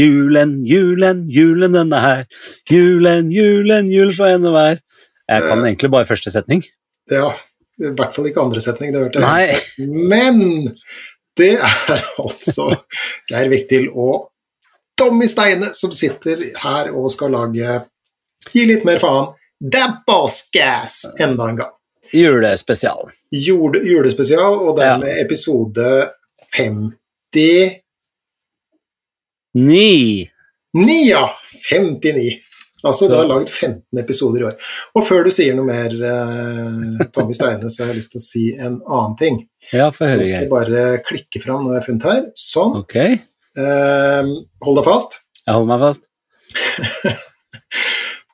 Julen, julen, julen den er her. Julen, julen, julen for henne hver. Jeg kan egentlig bare første setning. Ja, i hvert fall ikke andre setning, det hørte jeg. Nei. Men det er altså Geir Viktil og Tommy Steine som sitter her og skal lage Gi litt mer faen. Er enda en gang. Julespesial. Jule, julespesial, og Ja. dermed episode 59, Ni. ja! 59. Altså, Så- du har lagd 15 episoder i år. Og før du sier noe mer, eh, Tommy Steine, så har jeg lyst til å si en annen ting. Ja, for Jeg høre, skal bare klikke fram noe jeg har funnet her. Sånn. Ok, Eh, hold deg fast. Jeg holder meg fast.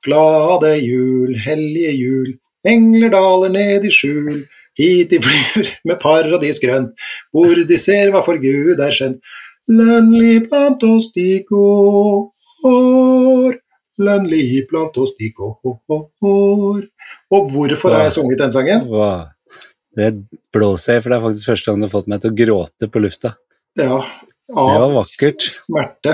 Glade jul, hellige jul, engler daler ned i skjul. Hit de flyr med paradis grønt, hvor de ser hva for Gud er skjønt. Lønnlig blant oss de går, lønnlig blant oss de går. Og hvorfor har jeg sunget den sangen? Det blåser jeg, for det er faktisk første gang du har fått meg til å gråte på lufta. Ja, Det var vakkert. smerte.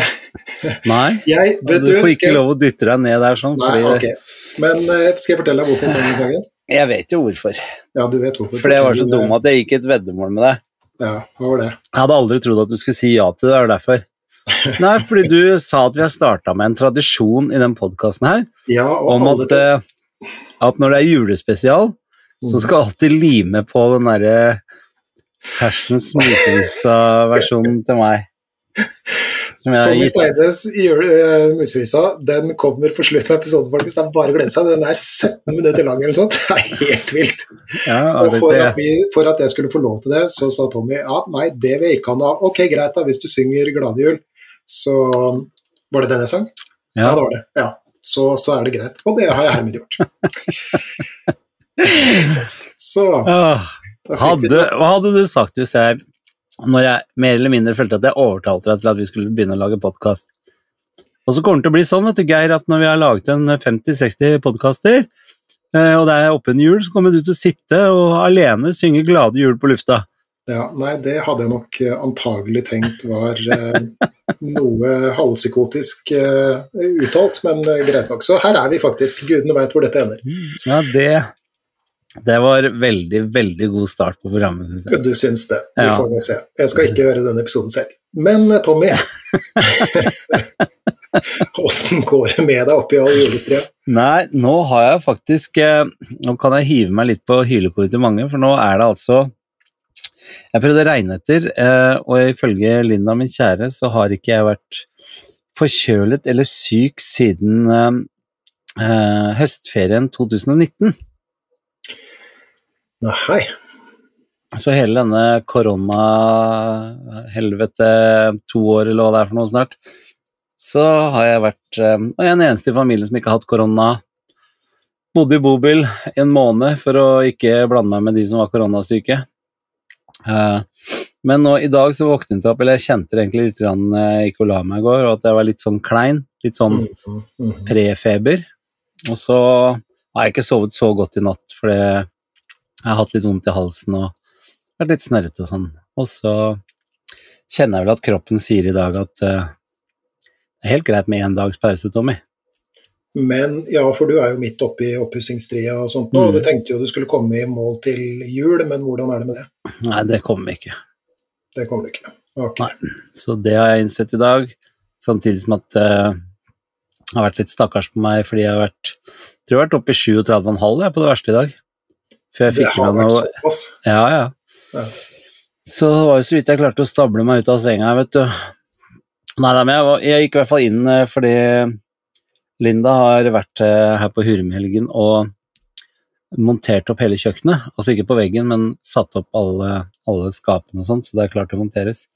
Nei, Jeg, du vet du, får ikke jeg- lov å dytte deg ned der sånn. Nei, fordi- ok. Men uh, skal jeg fortelle deg hvorfor jeg sang den sangen? Jeg vet jo hvorfor. Ja, du vet hvorfor. For jeg var så dum at jeg gikk et veddemål med deg. Ja, hva var det? Jeg hadde aldri trodd at du skulle si ja til det, det er derfor. Nei, fordi du sa at vi har starta med en tradisjon i den podkasten her, Ja, og om at, eh, at når det er julespesial, så skal alltid lime på den derre Hersens Musevisa-versjonen til meg. Som jeg Tommy Steines jule- eh, Musevisa den kommer på slutten av episoden, folkens. Det er bare å glede seg. Den er 17 minutter lang eller sånt. Det er helt vilt. ja, Og for tenkte- at, vi, for at jeg skulle få lov til det, så sa Tommy ja, nei, det vil jeg ikke ha noe av. Ok, greit da, hvis du synger Glade jul, så Var det den jeg sang? ja. det var det. Ja. Så, så er det greit. Og det har jeg hermed gjort. Så vi hadde, hva hadde du sagt hvis jeg, når jeg mer eller mindre følte at jeg overtalte deg til at vi skulle begynne å lage podkast Og så kommer det til å bli sånn, vet du, Geir, at når vi har laget en 50-60 podkaster, og det er åpen jul, så kommer du til å sitte og alene synge 'Glade jul' på lufta. Ja, nei, det hadde jeg nok eh, antagelig tenkt var eh, noe halvpsykotisk eh, uttalt, men eh, greit nok. Så her er vi faktisk. Gudene veit hvor dette ender. Ja, det, det var veldig, veldig god start på programmet, syns jeg. Du syns det. Vi Ja. får vi se. Jeg skal ikke høre denne episoden selv. Men eh, Tommy Åssen går det med deg oppi all julestria? Nei, nå har jeg faktisk eh, Nå kan jeg hive meg litt på hylekoret til mange, for nå er det altså Jeg prøvde å regne etter, eh, og ifølge Linda, min kjære, så har ikke jeg vært forkjølet eller syk siden høstferien 2019. Nei. Så hele denne korona-helvete, to år eller hva det er for noe snart, så har jeg vært eh, og jeg er den eneste i familien som ikke har hatt korona. Bodde i bobil en måned for å ikke blande meg med de som var koronasyke. Eh, men nå i dag så våknet jeg opp, eller jeg kjente det egentlig litt grann jeg gikk og la meg i går, og at jeg var litt sånn klein. Litt sånn Mhm, mhm. prefeber. Og så har jeg ikke sovet så godt i natt, fordi jeg har hatt litt vondt i halsen og vært litt snørrete og sånn. Og så kjenner jeg vel at kroppen sier i dag at uh, det er helt greit med én dags pause, Tommy. Men ja, for du er jo midt oppe i oppussingstria og sånt nå, og Mm. du tenkte jo du skulle komme i mål til jul, men hvordan er det med det? Nei, det kommer ikke. Det kommer du ikke. Okay. Nei. Så det har jeg innsett i dag, samtidig som at det har vært litt stakkars på meg fordi jeg har vært tror jeg har vært oppe i 37,5 på det verste i dag. Før jeg fikk med noe. Ja, ja. Ja. Så det var jo så vidt jeg klarte å stable meg ut av senga, vet du. Nei nei men jeg, var, jeg gikk i hvert fall inn eh, fordi Linda har vært eh, her på Hurumhelgen og montert opp hele kjøkkenet. Altså ikke på veggen, men satt opp alle, alle skapene og sånt, så det er klart å monteres.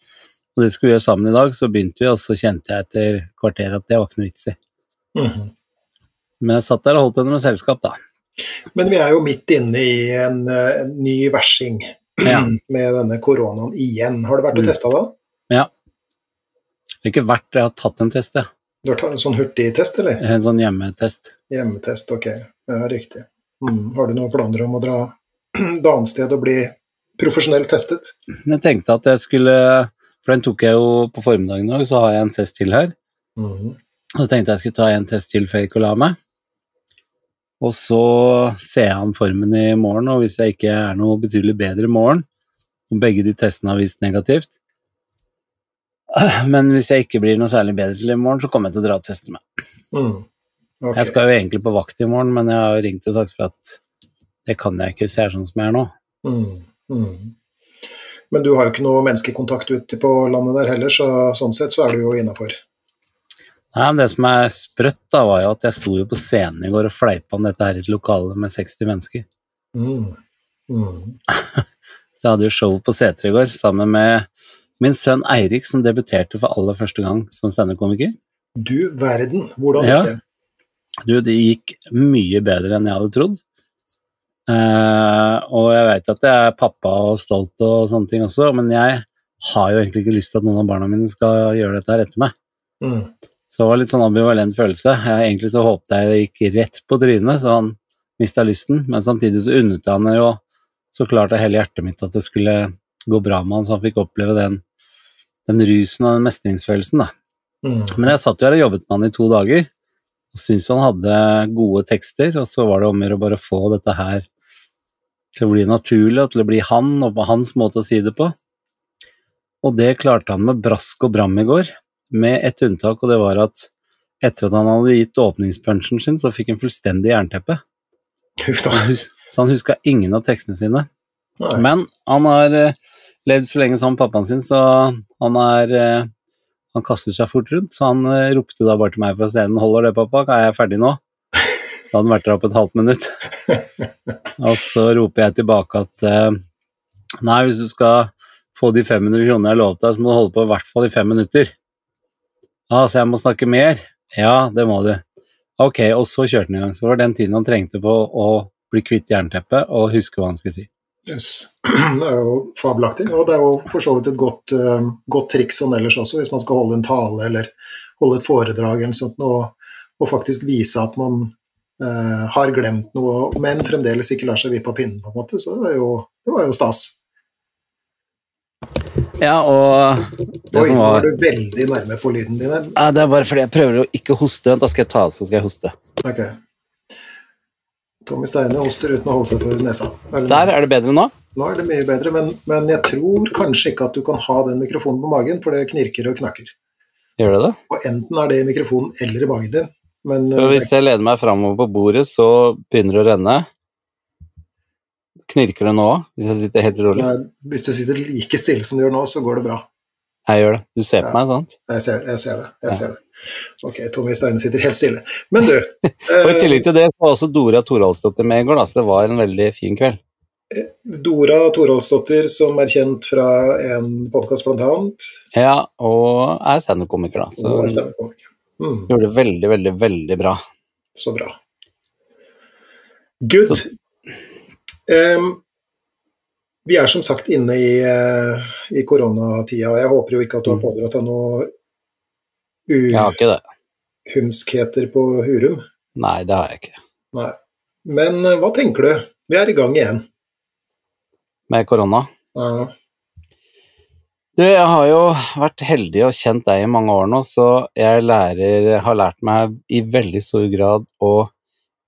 Og det skulle vi gjøre sammen i dag, så begynte vi, og så kjente jeg etter kvarteret at det var ikke noe vits i. Mhm. Men jeg satt der og holdt henne med selskap, da. Men vi er jo midt inne i en, eh, en ny versing Ja. med denne koronaen igjen. Har du vært og Mm. testa da? Det har ikke vært jeg har tatt en test, jeg. Du har tatt en sånn hurtigtest, eller? En sånn hjemmetest. Hjemmetest, ok. Ja, riktig. Mm. Har du noen planer om å dra et annet sted og bli profesjonelt testet? Jeg tenkte at jeg skulle For den tok jeg jo på formiddagen i dag, så har jeg en test til her. Mm. Og så tenkte jeg jeg skulle ta en test til før jeg gikk og la meg. Og så ser jeg an formen i morgen, og hvis jeg ikke er noe betydelig bedre i morgen, og begge de testene har vist negativt Men hvis jeg ikke blir noe særlig bedre til i morgen, så kommer jeg til å dra og teste meg. Mm. Okay. Jeg skal jo egentlig på vakt i morgen, men jeg har ringt og sagt for at det kan jeg ikke hvis jeg er sånn som jeg er nå. Mm. Mm. Men du har jo ikke noe menneskekontakt ute på landet der heller, så sånn sett så er du jo innafor. Nei, men Det som er sprøtt, da, var jo at jeg sto jo på scenen i går og fleipa om dette her i et lokale med 60 mennesker. Mm. Mm. Så jeg hadde jo show på Seter i går sammen med min sønn Eirik, som debuterte for aller første gang som standup-komiker. Du verden, hvordan gikk det? Du, det gikk mye bedre enn jeg hadde trodd. Uh, og jeg veit at jeg er pappa og stolt og sånne ting også, men jeg har jo egentlig ikke lyst til at noen av barna mine skal gjøre dette her etter meg. Mm. Så det var litt sånn ambivalent følelse. Jeg, egentlig så håpet jeg det gikk rett på trynet, så han mista lysten, men samtidig så unnet han jo så klart av hele hjertet mitt at det skulle gå bra med han, så han fikk oppleve den, den rusen og den mestringsfølelsen, da. Mm. Men jeg satt jo her og jobbet med han i to dager, og syntes han hadde gode tekster, og så var det om å gjøre å bare få dette her til å bli naturlig, og til å bli han, og på hans måte å si det på. Og det klarte han med brask og bram i går, med ett unntak, og det var at etter at han hadde gitt åpningspunchen sin, så fikk han fullstendig jernteppe. Så han huska ingen av tekstene sine. Nei. Men han har eh, levd så lenge sammen med pappaen sin, så han er eh, Han kaster seg fort rundt, så han eh, ropte da bare til meg fra scenen 'Holder det, pappa? Er jeg ferdig nå?' Da hadde han vært der oppe et halvt minutt. og så roper jeg tilbake at Nei, hvis du skal få de 500 kronene jeg lovte deg, så må du holde på i hvert fall i fem minutter. Ja, så jeg må snakke mer? Ja, det må du. Ok, og så kjørte han i gang. Så det var den tiden han trengte på å bli kvitt jernteppet og huske hva han skulle si. Yes. Det er jo fabelaktig, og det er jo for så vidt et godt, uh, godt triks sånn ellers også, hvis man skal holde en tale eller holde et foredrag eller sånt, og, og faktisk vise at man uh, har glemt noe, men fremdeles ikke lar seg vippe av pinnen, på en måte. Så det var jo, det var jo stas. Ja, og det Oi, som var, var du veldig nærme på lyden din her. ja, Det er bare fordi jeg prøver å ikke hoste. Vent, Da skal jeg ta av, så skal jeg hoste. Ok. Tommy Steine hoster uten å holde seg for nesa. Eller- Der, er det bedre nå? Nå er det mye bedre, men, men jeg tror kanskje ikke at du kan ha den mikrofonen på magen, for det knirker og knakker. Gjør det det? Og enten er det i mikrofonen eller i magen din. Men eh, hvis jeg lener meg framover på bordet, så begynner det å renne. Knirker det nå òg, hvis jeg sitter helt rolig? Nei, hvis du sitter like stille som du gjør nå, så går det bra. Jeg gjør det. Du ser på Ja. meg, sant? Jeg ser, jeg ser det. jeg Ja. ser det. Ok, Tommy Steine sitter helt stille. Men du Og I eh, tillegg til det så var også Dora Thoraldsdottir med i går, da, så det var en veldig fin kveld. Dora Thorolfsdottir, som er kjent fra en podkast annet. Ja, og er standup-komiker, da, så Og er. Mm, gjorde det veldig, veldig, veldig bra. så bra. Good. Så- vi er som sagt inne i, eh, i koronatida, og jeg håper jo ikke at du har Mm. pådratt deg noe uhumskheter på Hurum. Nei, det har jeg ikke. Nei. Men eh, hva tenker du? Vi er i gang igjen. Med korona. Ja. Du, jeg har jo vært heldig og kjent deg i mange år nå, så jeg lærer, har lært meg i veldig stor grad å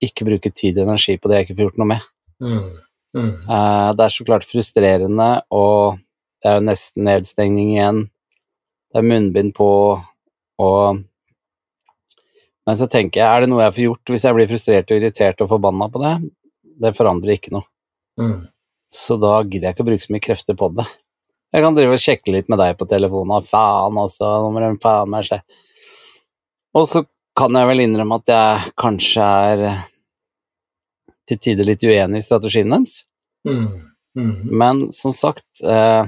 ikke bruke tid og energi på det jeg ikke får gjort noe med. Mm. Mm. Eh, Det er så klart frustrerende, og det er jo nesten nedstengning igjen. Det er munnbind på, og Men så tenker jeg, er det noe jeg får gjort hvis jeg blir frustrert og irritert og forbanna på det? Det forandrer ikke noe. Mm. Så da gidder jeg ikke å bruke så mye krefter på det. Jeg kan drive og sjekke litt med deg på telefonen, og faen også, nå må de faen meg se. Og så kan jeg vel innrømme at jeg kanskje er til tider litt uenig i strategien deres. Mm. Mm. Men som sagt, eh,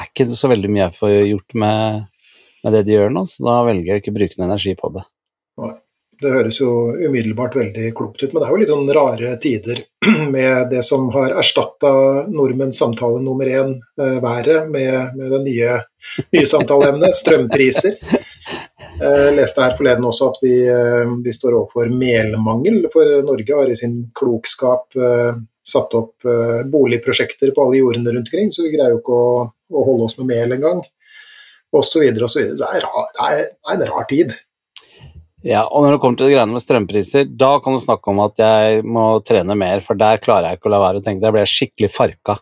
er ikke så veldig mye jeg får gjort med, med det de gjør nå, så da velger jeg ikke å bruke noe energi på det. Det høres jo umiddelbart veldig klokt ut, men det er jo litt sånn rare tider med det som har erstatta nordmenns samtale nummer én, eh, været, med, med det nye, nye samtaleemnet, strømpriser. Jeg leste her forleden også at vi, eh, vi står overfor melmangel, for Norge har i sin klokskap eh, satt opp eh, boligprosjekter på alle jordene rundt omkring, så vi greier jo ikke å, å holde oss med mel engang. Og så videre og så videre. Det er, rar, det er, det er en rar tid. Ja, og når det kommer til det greiene med strømpriser, da kan du snakke om at jeg må trene mer, for der klarer jeg ikke å la være å tenke. Der blir jeg skikkelig farka.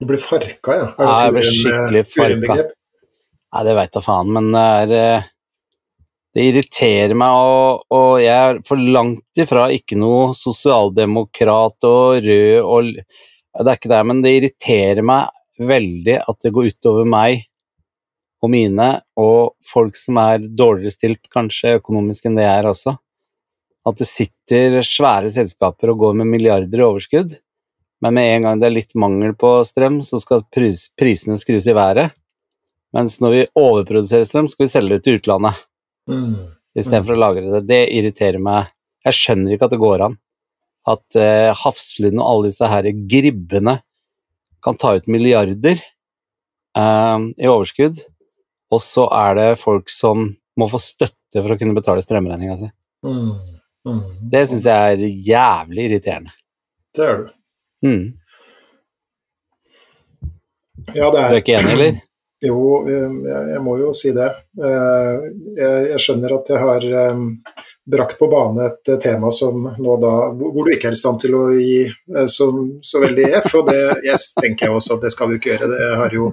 Du blir farka, ja? Ja, jeg blir skikkelig farka. Nei, det veit da faen, men det er eh, Det irriterer meg, og, og jeg er for langt ifra ikke noe sosialdemokrat og rød og Det er ikke det, men det irriterer meg veldig at det går utover meg og mine, og folk som er dårligere stilt kanskje økonomisk enn det jeg er også. At det sitter svære selskaper og går med milliarder i overskudd, men med en gang det er litt mangel på strøm, så skal pris, prisene skrus i været. Mens når vi overproduserer strøm, skal vi selge det til utlandet Mm. istedenfor å lagre det. Det irriterer meg. Jeg skjønner ikke at det går an at eh, Hafslund og alle disse her gribbene kan ta ut milliarder eh, i overskudd, og så er det folk som må få støtte for å kunne betale strømregninga si. Mm. Mm. Det syns jeg er jævlig irriterende. Det er du. Mm. Ja, det Du er er ikke enig, eller? Jo, eh, jeg, må jo si det. Eh, Jeg, skjønner at jeg har eh, brakt på bane et eh, tema som nå da, hvor du ikke er i stand til å gi eh, så, så veldig F. Og det yes, tenker jeg også at det skal vi ikke gjøre. Det- har jo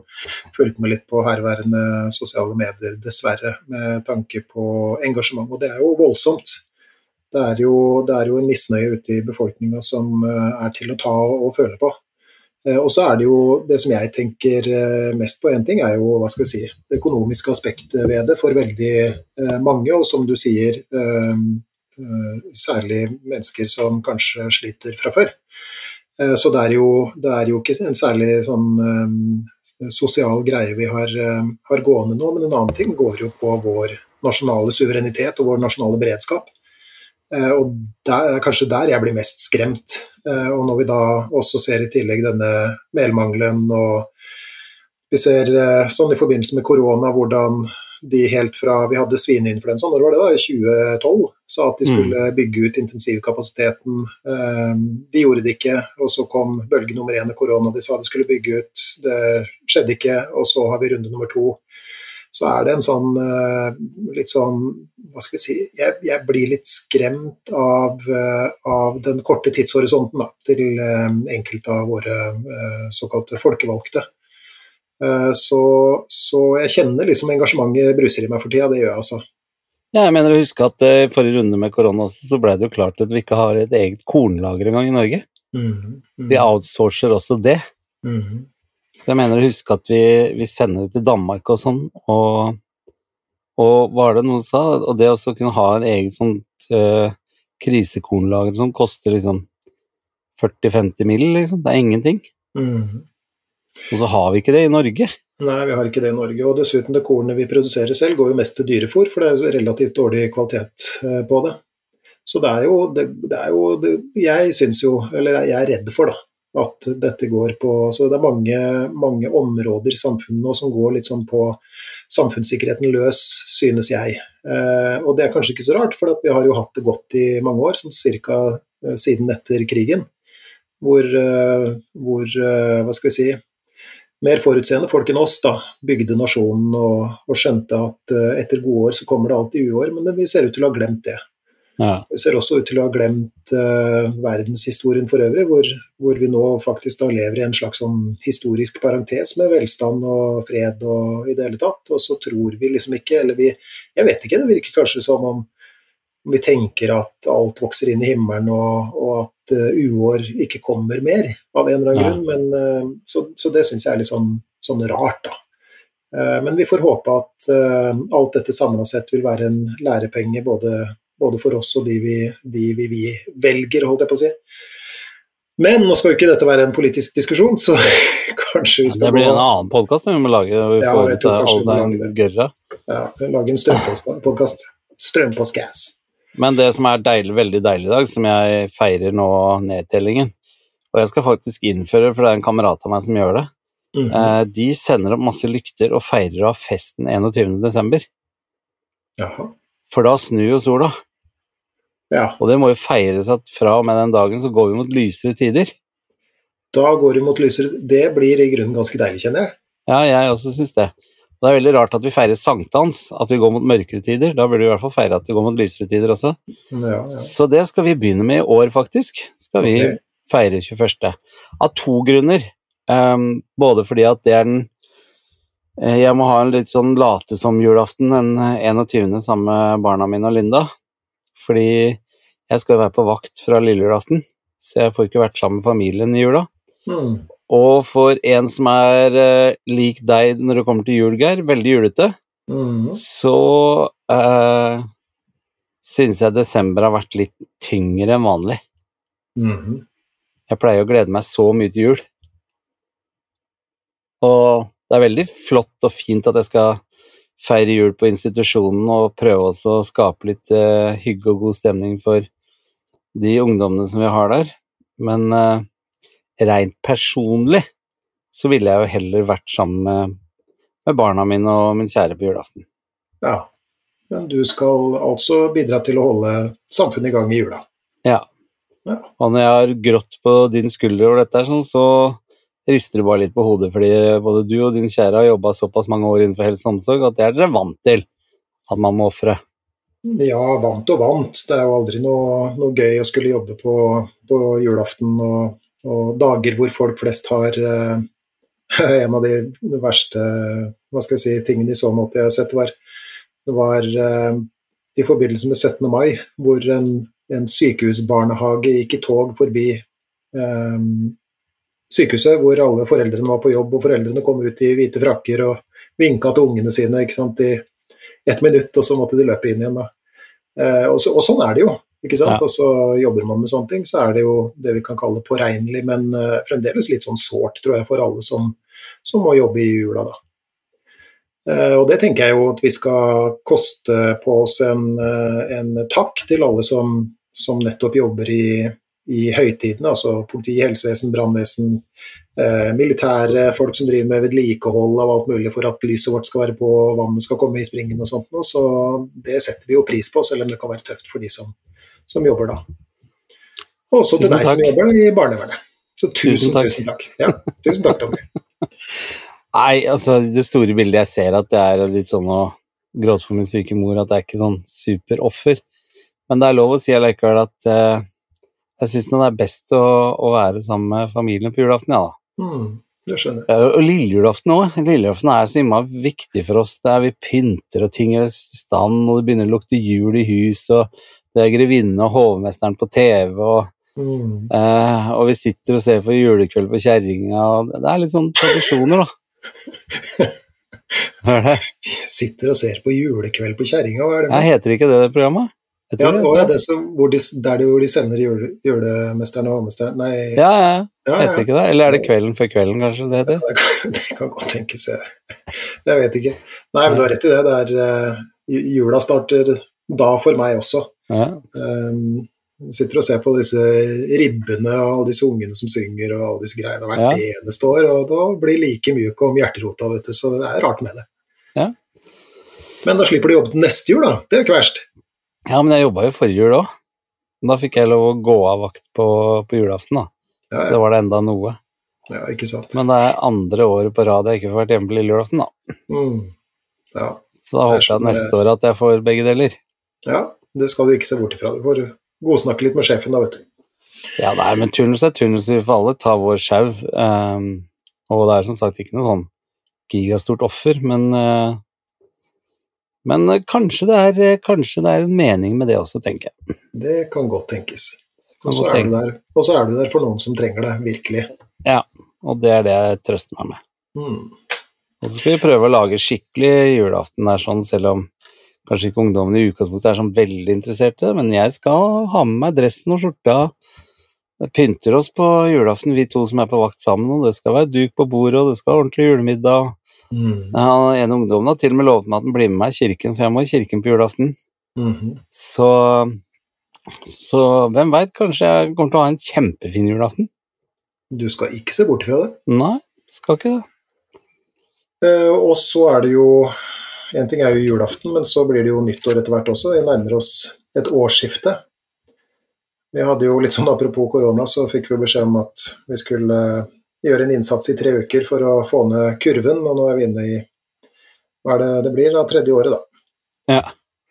fulgt med litt på herværende sosiale medier, dessverre, med tanke på engasjement. Og det er jo voldsomt. Det er jo, det er jo en misnøye ute i befolkninga som er til å ta og føle på. Eh, Og så er det jo det som jeg tenker eh, mest på én ting, er jo hva skal jeg si, det økonomiske aspektet ved det for veldig eh, mange. Og som du sier, særlig mennesker som kanskje sliter fra før. Så det er jo, det er jo ikke en særlig sånn sosial greie vi har, har gående nå, men en annen ting går jo på vår nasjonale suverenitet og vår nasjonale beredskap. Eh, Og det er kanskje der jeg blir mest skremt. Eh, Og når vi da også ser i tillegg denne melmangelen og vi ser eh, sånn i forbindelse med korona hvordan de helt fra vi hadde svineinfluensa, når var det da, i 2012, sa at de skulle bygge ut intensivkapasiteten. De gjorde det ikke, og så kom bølge nummer én av korona, de sa de skulle bygge ut. Det skjedde ikke, og så har vi runde nummer to så er det en sånn eh, litt sånn Hva skal jeg si Jeg, jeg blir litt skremt av, eh, av den korte tidshorisonten da, til eh, enkelte av våre såkalte folkevalgte. Så, så jeg kjenner liksom engasjementet bruser i meg for tida, det gjør jeg altså. Ja, jeg mener å huske at i forrige runde med korona så ble det jo klart at vi ikke har et eget kornlager engang i Norge. Mm, Vi outsourcer også det. mm, Så jeg mener å huske at vi, vi sender det til Danmark og sånn, og, og hva er det noen sa? Og det å kunne ha en egen sånt eh, krisekornlager som koster liksom 40-50 mill., liksom. Det er ingenting. mm. Og så har vi ikke det i Norge. Nei, vi har ikke det i Norge. Og dessuten, det kornet vi produserer selv, går jo mest til dyrefôr, for det er relativt dårlig kvalitet eh, på det. Så det er jo, det, det er jo det, Jeg syns jo, eller jeg er redd for, da, at dette går på Så det er mange, mange områder i samfunnet nå som går litt sånn på samfunnssikkerheten løs, synes jeg. Eh, og det er kanskje ikke så rart, for vi har jo hatt det godt i mange år, sånn cirka siden etter krigen. Hvor, eh, hvor eh, Hva skal vi si mer forutseende folk enn oss da, bygde nasjonen og, og skjønte at eh, etter gode år så kommer det alltid uår, men vi ser ut til å ha glemt det. Ja. Vi ser også ut til å ha glemt uh, verdenshistorien for øvrig, hvor, hvor vi nå faktisk da lever i en slags sånn historisk parentes med velstand og fred og i det hele tatt, og så tror vi liksom ikke, eller vi Jeg vet ikke, det virker kanskje som om vi tenker at alt vokser inn i himmelen, og, og at uh, uår ikke kommer mer, av en eller annen Ja. grunn. Men, uh, så, så det syns jeg er litt sånn, sånn rart, da. Men vi får håpe at alt dette samla sett vil være en lærepenge både, både for oss og de vi, de vi, vi velger, holdt jeg på å si. Men nå skal jo ikke dette være en politisk diskusjon, så kanskje vi skal Det blir en annen podkast vi må lage. Vi Ja, får ut all gørra. ja, lage en strømpodkast. Strømpostgass. Men det som er deilig, veldig deilig i dag, som jeg feirer nå nedtellingen Og jeg skal faktisk innføre, for det er en kamerat av meg som gjør det. Mm -hmm. de sender opp masse lykter og feirer av festen 21. desember. Jaha. For da snur jo sola. Ja, Og det må jo feires at fra og med den dagen så går vi mot lysere tider. da går vi mot lysere Det blir i grunnen ganske deilig, kjenner jeg. Ja, jeg også syns det. Det er veldig rart at vi feirer sankthans, at vi går mot mørkere tider. Da burde vi i hvert fall feire at vi går mot lysere tider også. Ja, ja. Så det skal vi begynne med i år, faktisk. Skal vi okay. feire 21. Av to grunner. Um, både fordi at det er den eh, Jeg må ha en litt sånn late som julaften den 21. sammen med barna mine og Linda. Fordi jeg skal være på vakt fra lille julaften, så jeg får ikke vært sammen med familien i jula. Mm. Og for en som er eh, lik deg når det kommer til jul, Geir, veldig julete, Mm. så uh, syns jeg desember har vært litt tyngre enn vanlig. Mm. Jeg pleier å glede meg så mye til jul. Og det er veldig flott og fint at jeg skal feire jul på institusjonen og prøve også å skape litt uh, hygge og god stemning for de ungdommene som vi har der. Men uh, rent personlig så ville jeg jo heller vært sammen med, med barna mine og min kjære på julaften. Ja. Men du skal altså bidra til å holde samfunnet i gang i jula. Ja. Ja. Og når jeg har grått på din skulder over dette, sånn, så rister du bare litt på hodet, fordi både du og din kjære har jobba såpass mange år innenfor helse og omsorg at det er dere vant til at man må ofre. Ja, vant og vant. Det er jo aldri noe, noe gøy å skulle jobbe på, på julaften og, og dager hvor folk flest har eh, En av de verste hva skal jeg si, tingene i så måte jeg har sett, var, var eh, i forbindelse med 17. mai, hvor en, en sykehusbarnehage gikk i tog forbi eh, sykehuset, hvor alle foreldrene var på jobb, og foreldrene kom ut i hvite frakker og vinka til ungene sine sant, i ett minutt, og så måtte de løpe inn igjen. Eh, og, så, og sånn er det jo. ikke sant? Ja. Og så jobber man med sånne ting, så er det jo det vi kan kalle påregnelig, men eh, fremdeles litt sånn sårt, tror jeg, for alle som, som må jobbe i jula, da. Eh, og det tenker jeg jo at vi skal koste på oss en, eh, en takk til alle som, som nettopp jobber i, i høytidene, altså politi, helsevesen, brannvesen, eh, militære, folk som driver med vedlikehold av alt mulig for at lyset vårt skal være på, vannet skal komme i springen og sånt. Så det setter vi jo pris på, selv om det kan være tøft for de som, som jobber da. Og også til deg som jobber i barnevernet. Så tusen, Tusen tusen takk. takk. Ja, tusen takk, Tommy. Nei, altså det store bildet jeg ser at det er litt sånn å gråte for min syke mor, at det er ikke sånn superoffer. Men det er lov å si allikevel at eh, jeg syns det er best å, å være sammen med familien på julaften, ja da. Mm, det skjønner jeg. Ja, Og lillejulaften òg. Lillejulaften er så innmari viktig for oss. Der vi pynter og ting er i stand, og det begynner å lukte jul i hus, og det er grevinnen og hovmesteren på TV, og, Mm. eh, og vi sitter og ser på julekveld på kjerringa, og det er litt sånn tradisjoner, da. Hva er det? Sitter og ser på julekveld på kjerringa, hva er det Jeg heter ikke det det programmet? Jeg tror det det var det som, hvor de, der de, hvor de sender jule, julemesteren og hovmesteren Nei, Ja, ja, ja, heter ikke det? Eller er det Kvelden før kvelden, kanskje det heter? Det kan, det kan godt tenkes, jeg, jeg vet ikke. Nei, men du har rett i det. det er, eh, jula starter da for meg også. Ja. Um, sitter og ser på disse ribbene og alle disse ungene som synger og alle disse greiene hvert Ja. eneste år, og da blir like mjuk om hjerterota, vet du, så det er rart med det. Ja. Men da slipper de jobbe til neste jul, da. Det er jo ikke verst. Ja, men jeg jobba jo forrige jul òg. Da fikk jeg lov å gå av vakt på, på julaften, da. Ja, Så da var det enda noe. ja ikke sant. Men det er andre året på rad jeg ikke får vært hjemme på lille julaften, da. Mm. Ja. Så da håper jeg at neste år at jeg får begge deler. ja, det skal du ikke se bort ifra. Du får godsnakke litt med sjefen da, vet du. Ja, nei, men turnus er turnus, vi får alle ta vår sjau. Um, og det er som sagt ikke noe sånn gigastort offer, men eh, Men eh, kanskje, det er, eh, kanskje det er en mening med det også, tenker jeg. Det kan godt tenkes. Og så er, du der- er for noen som trenger det, virkelig. Ja, Og det er det jeg trøster meg med. Mm. Og så skal vi prøve å lage skikkelig julaften der sånn, selv om kanskje ikke ungdommen i utgangspunktet er sånn veldig interesserte, men jeg skal ha med meg dressen og skjorta. Det pynter oss på julaften, vi to som er på vakt sammen, og det skal være duk på bordet, og det skal være ordentlig julemiddag. Mm. Han ene ungdommen har til og med lovet meg at han blir med meg i kirken, for jeg må i kirken på julaften. Mm. Så, så hvem veit, kanskje jeg kommer til å ha en kjempefin julaften? Du skal ikke se bort fra det. Nei, skal ikke det. Uh, og så er det jo En ting er jo julaften, men så blir det jo nyttår etter hvert også. Vi nærmer oss et årsskifte. Vi hadde jo litt sånn Apropos korona, så fikk vi beskjed om at vi skulle gjøre en innsats i tre uker for å få ned kurven, og nå er vi inne i hva er det det blir da? Tredje året, da. Ja.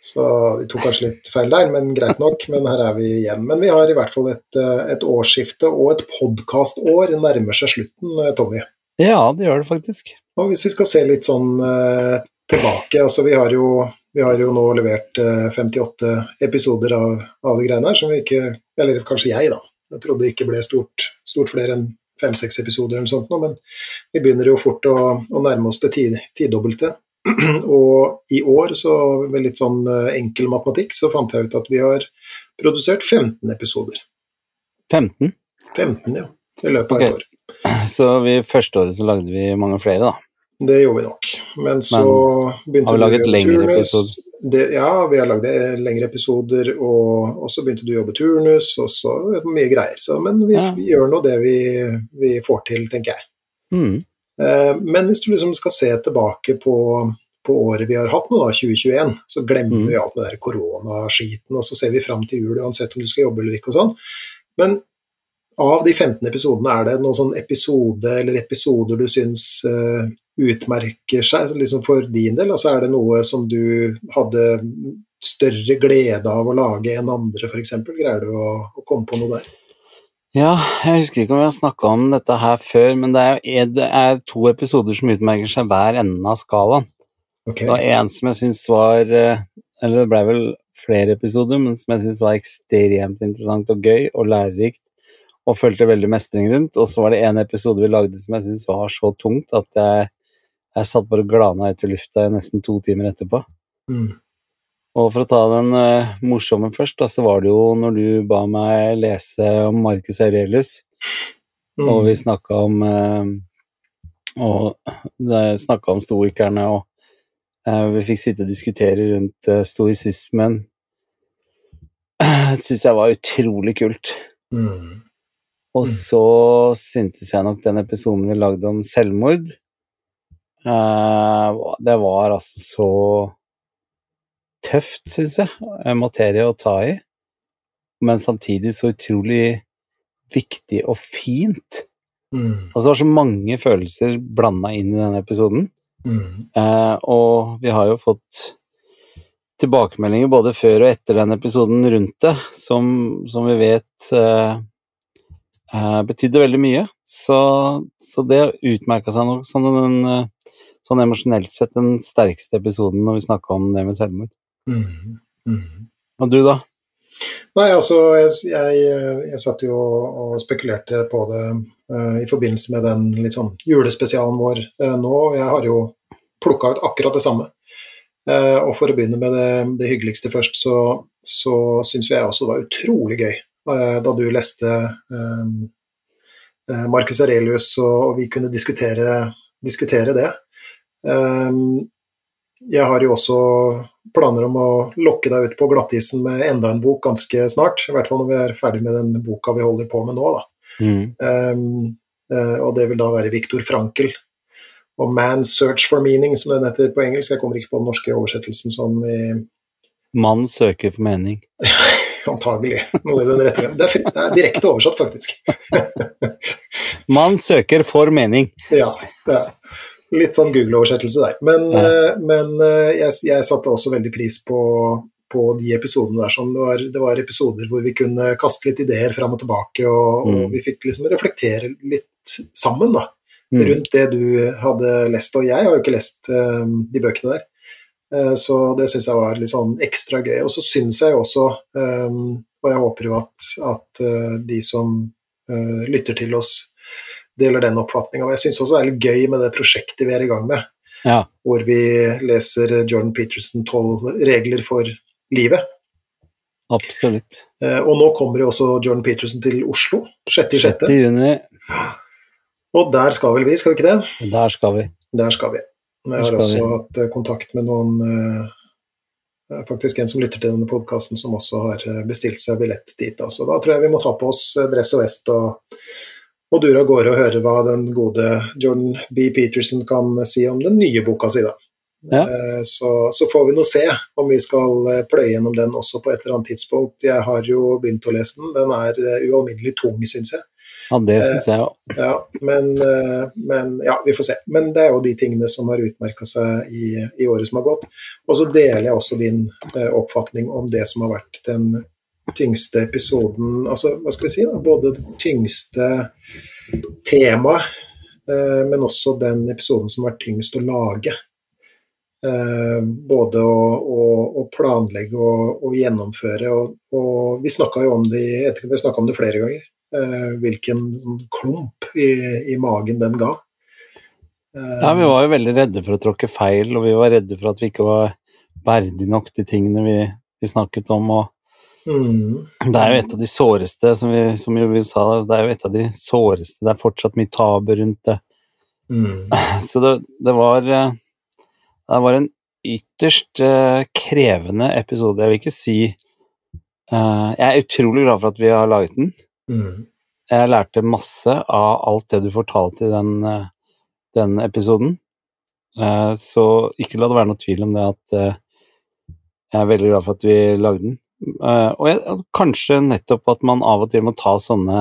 Så de tok kanskje litt feil der, men greit nok. Men her er vi igjen. Men vi har i hvert fall et, eh, et årsskifte og et podkastår nærmer seg slutten, eh, Tommy. ja, det gjør det faktisk. Og hvis vi skal se litt sånn eh, tilbake, altså vi har jo, vi har jo nå levert eh, 58 episoder av, av de greiene her, som vi ikke Eller kanskje jeg, da. Jeg trodde det ikke ble stort, stort flere enn fem-seks episoder eller sånt nå, men vi begynner jo fort å, å nærme oss det tid, tidobbelte. Og i år, så med litt sånn eh, enkel matematikk, så fant jeg ut at vi har produsert 15 episoder. 15. 15, ja. I løpet av okay. et år. Så vi, første året så lagde vi mange flere, da. Det gjorde vi nok. Men så begynte har vi laget lengre turnus. episoder? Det, ja, vi har lagd eh, lengre episoder, og, og så begynte du å jobbe turnus, og så mye greier. Så, men vi, Ja. vi gjør nå det vi, vi får til, tenker jeg. Mm. Eh, men hvis du liksom skal se tilbake på, på året vi har hatt nå, da, 2021, så glemmer Mm. vi alt med den koronaskiten, og så ser vi fram til jul uansett om du skal jobbe eller ikke og sånn. Men av de 15 episodene, er det noen sånn episode eller episoder du syns eh, utmerker seg liksom for din del? Altså er det noe som du hadde større glede av å lage enn andre, f.eks.? Greier du å, å komme på noe der? Ja, jeg husker ikke om vi har snakka om dette her før, men det er, det er to episoder som utmerker seg hver enden av skalaen. Okay. Det var en som jeg syns var eh, Eller det ble vel flere episoder, men som jeg syns var ekstremt interessant og gøy og lærerikt, og følte veldig mestring rundt. Og så var det en episode vi lagde som jeg syntes var så tungt at jeg, jeg satt bare og glana ut i lufta i nesten to timer etterpå. Mm. Og for å ta den uh, morsomme først, da, så var det jo når du ba meg lese om Marcus Aurelius, Mm. og vi snakka om uh, Og snakka om stoikerne, og uh, vi fikk sitte og diskutere rundt uh, stoisismen. Det syns jeg var utrolig kult. Mm. Og Mm. så syntes jeg nok den episoden vi lagde om selvmord Det var altså så tøft, syns jeg. Materie å ta i. Men samtidig så utrolig viktig og fint. Mm. Altså det var så mange følelser blanda inn i denne episoden. Mm. Eh, og vi har jo fått tilbakemeldinger både før og etter den episoden rundt det, som, som vi vet eh, eh, betydde veldig mye. Så, så det utmerka seg nok som den eh, sånn emosjonelt sett den sterkeste episoden når vi snakka om det med selvmord. Mm. Mm. Og du, da? Nei, altså, jeg, jeg, jeg satt jo og spekulerte på det uh, i forbindelse med den litt sånn julespesialen vår uh, nå. Jeg har jo plukka ut akkurat det samme. Uh, og for å begynne med det, det hyggeligste først, så, så syns jeg også det var utrolig gøy da du leste eh, eh, Marcus Aurelius, og, vi kunne diskutere, diskutere det. Eh, jeg har jo også planer om å lokke deg ut på glattisen med enda en bok ganske snart. I hvert fall når vi er ferdig med den boka vi holder på med nå. Da. Mm. Eh, og det vil da være Viktor Frankel. Og 'Man's Search for Meaning', som den heter på engelsk. Jeg kommer ikke på den norske oversettelsen sånn i Mann søker for mening. Antagelig noe i den retningen. Det er, det er direkte oversatt, faktisk. Man søker for mening. Ja, det er litt sånn Google-oversettelse der. Men, Ja. eh, men eh, jeg, jeg satte også veldig pris på, på de episodene der. Sånn. Det, var, det var episoder hvor vi kunne kaste litt ideer fram og tilbake, og, Mm. og vi fikk liksom reflektere litt sammen da, Mm. rundt det du hadde lest. Og jeg har jo ikke lest um, de bøkene der. Eh, så det syns jeg var litt sånn ekstra gøy. Og så syns jeg også, eh, og jeg håper jo at, at eh, de som lytter til oss, deler den oppfatninga. Og jeg syns også det er litt gøy med det prosjektet vi er i gang med, Ja. hvor vi leser Jordan Peterson 12 regler for livet. Absolutt. Og nå kommer jo også Jordan Peterson til Oslo, 6.6. 6. juni, Og der skal vel vi, skal vi ikke det? der skal vi. Der skal vi. Jeg har også hatt eh, kontakt med noen eh, Faktisk en som lytter til denne podkasten, som også har eh, bestilt seg billett dit. Så da tror jeg vi må ta på oss eh, dress og vest og, og dure av gårde og høre hva den gode Jordan B. Peterson kan si om den nye boka si, da. Ja. Eh, Så, så får vi nå se om vi skal eh, pløye gjennom den også på et eller annet tidspunkt. Jeg har jo begynt å lese den. Den er eh, ualminnelig tung, syns jeg. Ja, det syns jeg òg. Ja, men, eh, men ja, vi får se. Men det er jo de tingene som har utmerka seg i, i, året som har gått. Og så deler jeg også din eh, oppfatning om det som har vært den tyngste episoden Altså, hva skal vi si, da? både det tyngste temaet, eh, men også den episoden som har vært tyngst å lage. Eh, både å, å, å planlegge og, å gjennomføre. Og, og vi snakka jo om det, vi om det flere ganger, eh, hvilken klump i, i, magen den ga. Eh, ja, vi var jo veldig redde for å tråkke feil, og vi var redde for at vi ikke var verdig nok de tingene vi, vi snakket om. mm. Det er jo et av de såreste, som vi, som vi sa, det er jo et av de såreste. Det er fortsatt mye tabu rundt det. Mm. Så det, det var det var en ytterst krevende episode. Jeg vil ikke si Jeg er utrolig glad for at vi har laget den. Mm. Jeg lærte masse av alt det du fortalte i den, uh, den episoden. så ikke la det være noe tvil om det at jeg er veldig glad for at vi lagde den. og jeg, kanskje nettopp at man av og til må ta sånne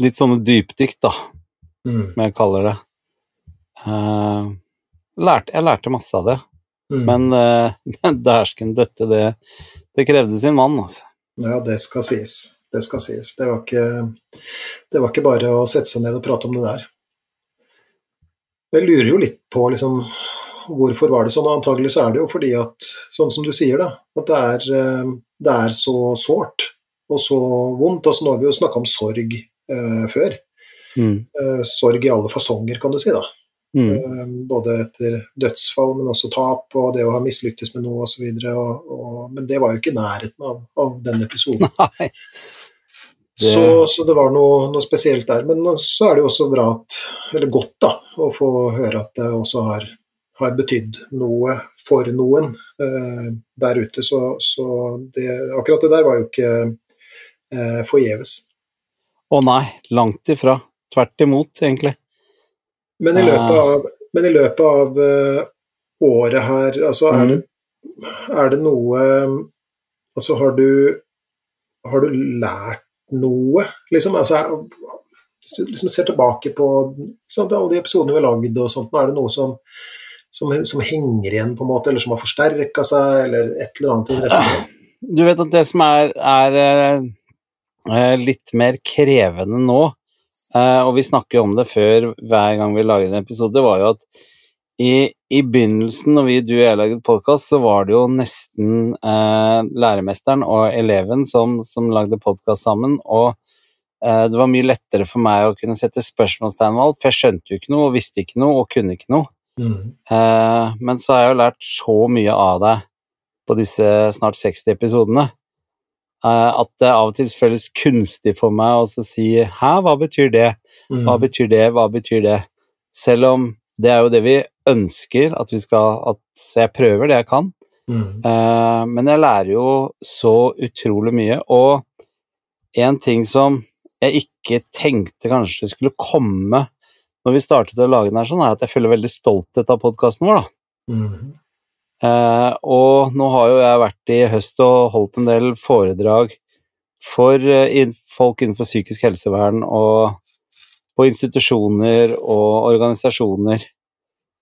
Litt sånne dypdykk, da, mm. som jeg kaller det. Lærte, jeg lærte masse av det. Mm. Men, men dæsken døtte, det, det krevde sin mann, altså. Ja, det skal sies. Det skal sies. Det var, ikke, det var ikke bare å sette seg ned og prate om det der. Jeg lurer jo litt på liksom, hvorfor var det sånn, antagelig så er det jo fordi at, sånn som du sier, da, at det er, eh, det er så sårt og så vondt. Altså, nå har vi jo snakka om sorg eh, før. Mm. Uh, sorg i alle fasonger, kan du si. da. Mm. Eh, både etter dødsfall, men også tap og det å ha mislyktes med noe osv. Men det var jo ikke i nærheten av, av den episoden. Nei. Det... Så, så, det var noe, noe, spesielt der. Men så er det jo også bra at, eller godt da, å få høre at det også har, har betydd noe for noen eh, der ute. Så, så det, akkurat det der var jo ikke eh, forgjeves. Å nei, langt ifra. Tvert imot, egentlig. Men i løpet ah. av, i løpet av uh, året her, altså er, mm. det, er, det, noe Altså har du Har du lært noe, liksom? Altså, hvis du liksom ser tilbake på sant, alle de episodene vi har lagd og sånt, er det noe som, som, som, henger igjen, på en måte, eller som har forsterka seg, eller et eller annet? Du vet at det som er, er uh, litt mer krevende nå, og vi snakker jo om det før hver gang vi lager en episode, var jo at i, i begynnelsen, når vi, du og jeg lagde podkast, så var det jo nesten uh, læremesteren og eleven som, som lagde podkast sammen. Og uh, det var mye lettere for meg å kunne sette spørsmålstegn ved alt, for jeg skjønte jo ikke noe og visste ikke noe og kunne ikke noe. Mm. men så har jeg jo lært så mye av deg på disse snart 60 episodene. Eh, at det av og til føles kunstig for meg å si 'hæ, hva betyr det', mm. hva betyr det, hva betyr det? Selv om det er jo det vi ønsker at vi skal At jeg prøver det jeg kan. Mm. Uh, men jeg lærer jo så utrolig mye. Og en ting som jeg ikke tenkte kanskje skulle komme når vi startet å lage den her, sånn, er at jeg føler veldig stolthet av podkasten vår. da. Mm. Uh, og nå har jo jeg vært i høst og holdt en del foredrag for uh, folk innenfor psykisk helsevern og på institusjoner og organisasjoner.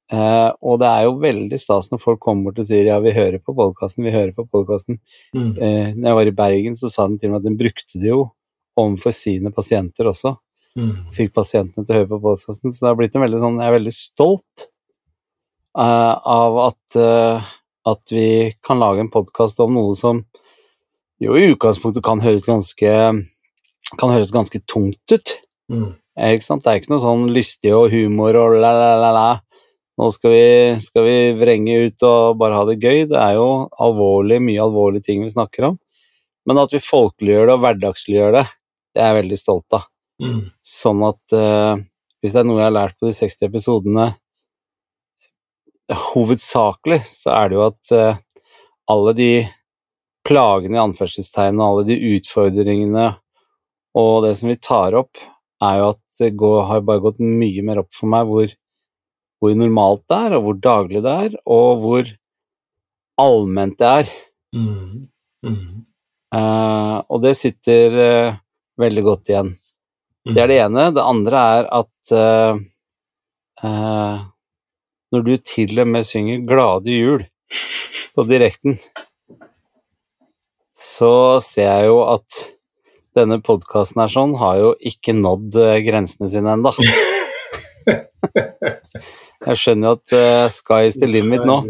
Uh, og det er jo veldig stas når folk kommer bort og sier ja, vi hører på podkasten, vi hører på podkasten. Mm. når jeg var i Bergen, så sa de til meg at de brukte det jo overfor sine pasienter også. Mm. Fikk pasientene til å høre på podkasten. Så det har blitt en veldig sånn Jeg er veldig stolt av at, uh, at vi kan lage en podkast om noe som jo i utgangspunktet kan høres ganske, kan høres ganske tungt ut. Mm. Ikke sant? Det er ikke noe sånn lystig og humor og la-la-la-la. Nå skal vi, skal vi, vrenge ut og bare ha det gøy. Det er jo alvorlig, mye alvorlige ting vi snakker om. Men at vi folkeliggjør det og hverdagsliggjør det, det er jeg veldig stolt av. Mm. Sånn at uh, hvis det er noe jeg har lært på de 60 episodene hovedsakelig så er det jo at uh, alle de plagene i anførselstegn og alle de utfordringene og det som vi tar opp, er jo at det går, har bare gått mye mer opp for meg hvor, hvor, normalt det er, og hvor daglig det er, og hvor allment det er. Mm. Mm. Uh, og det sitter uh, veldig godt igjen. Mm. Det er det ene. Det andre er at uh, eh, når du til og med synger 'Glade jul' på direkten, så ser jeg jo at denne podkasten her sånn har jo ikke nådd eh, grensene sine ennå. Jeg skjønner jo at uh, sky is the limit nå.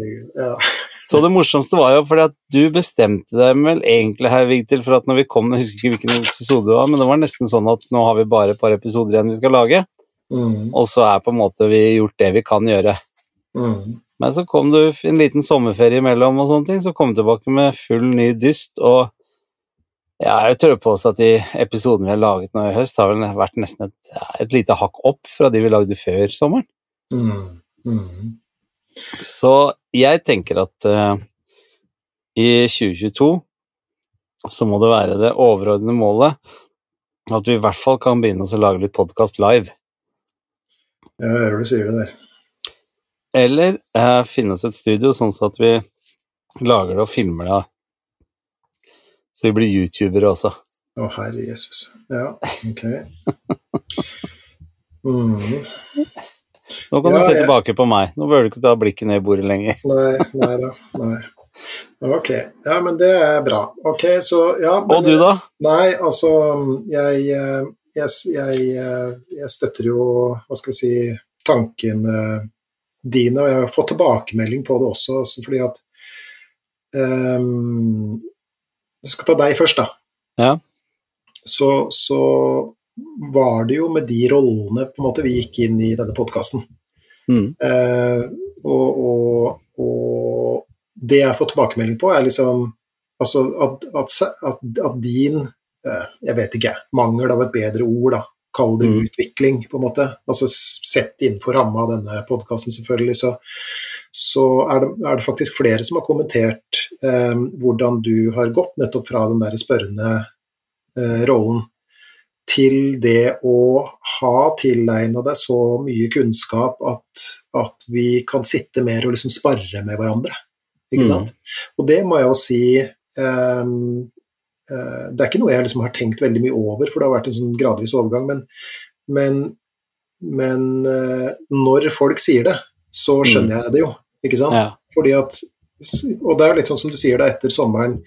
Så det morsomste var jo fordi at du bestemte deg vel egentlig her, Vigtil, for at når vi kom Jeg husker ikke hvilken episode det var, men det var nesten sånn at nå har vi bare et par episoder igjen vi skal lage, Mm, og så er på en måte vi gjort det vi kan gjøre. Mm. Men så kom du en liten sommerferie imellom og sånne ting, så kom du tilbake med full ny dyst, og ja, jeg tør påstå at de episodene vi har laget nå i høst, har vel vært nesten et, et lite hakk opp fra de vi lagde før sommeren. Mm, mm. Så jeg tenker at uh, i 2022 så må det være det overordnede målet at vi i hvert fall kan begynne å lage litt podkast live. Jeg hører du sier det der. Eller eh, finne oss et studio sånn så at vi lager det og filmer det. Så vi blir youtubere også. Å, herre Jesus. Ja, ok. Mm. Nå kan Ja, du se jeg- tilbake på meg. Nå bør du ikke ta blikket ned i bordet lenger. Nei, nei da. Nei. Ok. Ja, men det er bra. Ok, så ja. men- Og du, da? Nei, altså jeg, eh, jeg, jeg, eh, jeg støtter jo, hva skal vi si, tankene dine, og jeg har fått tilbakemelding på det også, altså fordi at um, Jeg skal ta deg først, da. Ja. Så, så var det jo med de rollene på en måte vi gikk inn i denne podkasten. Mm. Uh, og, og, og det jeg har fått tilbakemelding på, er liksom altså at, at, at, din eh, Jeg vet ikke, mangel av et bedre ord, da. Kall det Mm. utvikling, på en måte. Altså sett innenfor ramma av denne podkasten, selvfølgelig, så, så er, det, er det faktisk flere som har kommentert eh, hvordan du har gått nettopp fra den der spørrende eh, rollen til det å ha tilegna deg så mye kunnskap at, at vi kan sitte mer og liksom sparre med hverandre. Ikke Mm. sant? Og det må jeg jo si eh, Det er ikke noe jeg liksom har tenkt veldig mye over, for det har vært en sånn gradvis overgang, men, men, men eh, når folk sier det, så skjønner jeg det jo, ikke sant? Ja. Fordi at og det er jo litt sånn som du sier da, etter sommeren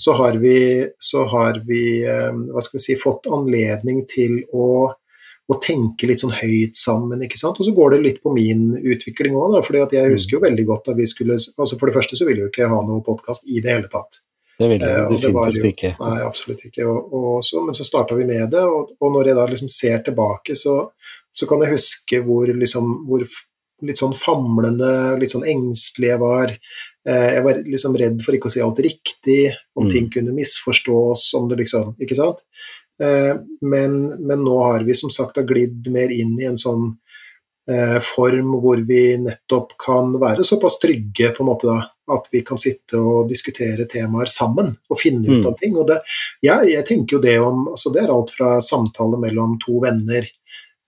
så har vi, så har vi eh, hva skal vi si, fått anledning til å, å tenke litt sånn høyt sammen, ikke sant. Og så går det litt på min utvikling òg, da. fordi jeg husker jo veldig godt da vi skulle altså For det første så ville vi jo ikke ha noe podkast i det hele tatt. Det vil Eh, det definitivt jo- ikke. Nei, absolutt ikke. Og, og så, men så starta vi med det, og, og når jeg da liksom ser tilbake, så, så kan jeg huske hvor, liksom, hvor litt sånn famlende, litt sånn engstelig jeg var. Eh, jeg var liksom redd for ikke å si alt riktig, om Mm. ting kunne misforstås, om det liksom Ikke sant? Eh, men, men nå har vi som sagt glidd mer inn i en sånn form hvor vi nettopp kan være såpass trygge på en måte da, at vi kan sitte og diskutere temaer sammen og finne ut Mm. av ting. Og det, jeg, jeg tenker jo det om altså Det er alt fra samtale mellom to venner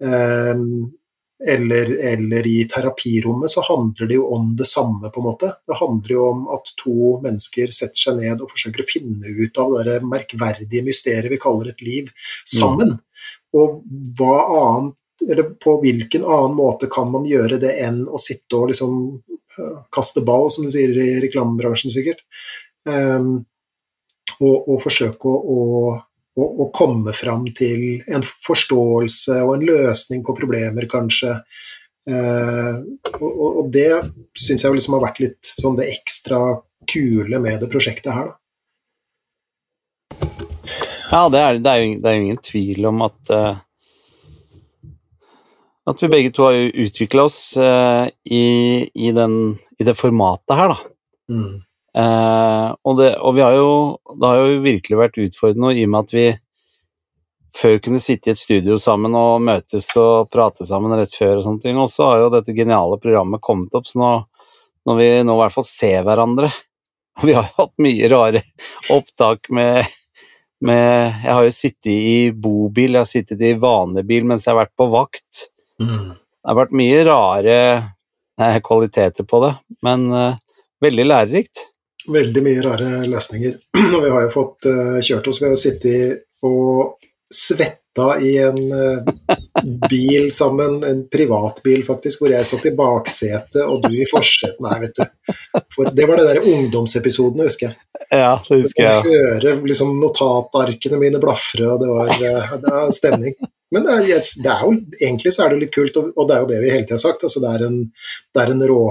eh, eller, eller i terapirommet, så handler det jo om det samme, på en måte. Det handler jo om at to mennesker setter seg ned og forsøker å finne ut av det merkverdige mysteriet vi kaller et liv, sammen. Og hva annet eller på hvilken annen måte kan man gjøre det enn å sitte og liksom øh, kaste ball, som de sier i reklamebransjen sikkert. um, og, og forsøke å, å, å, komme fram til en forståelse og en løsning på problemer, kanskje. Uh, og, og, det syns jeg liksom har vært litt sånn det ekstra kule med det prosjektet her, da. Ja, det er, det er, jo, det er ingen tvil om at eh, At vi begge to har utvikla oss uh, i, i, den, i det formatet her, da. Mm. Uh, og, det, og vi har jo, det har jo virkelig vært utfordrende i og med at vi før kunne sitte i et studio sammen og møtes og prate sammen rett før og sånne ting. Og så har jo dette geniale programmet kommet opp, så nå, når vi nå i hvert fall ser hverandre og Vi har jo hatt mye rare opptak med, med Jeg har jo sittet i bobil, jeg har sittet i vanlig bil mens jeg har vært på vakt. Mm. Det har vært mye rare eh, kvaliteter på det, men eh, veldig lærerikt. veldig mye rare løsninger. Og vi har jo fått eh, kjørt oss ved å sitte og svetta i en eh, bil sammen, en privatbil faktisk, hvor jeg satt i baksetet og du i forsetet. Nei, vet du. For det var det der ungdomsepisoden, husker jeg. Ja, det husker jeg. Jeg hører liksom notatarkene mine blafre, og det var, det var stemning. Men det er, yes, det er, jo, egentlig så er det litt kult, og, det er jo det vi hele tida har sagt. Altså det er en, det er en rå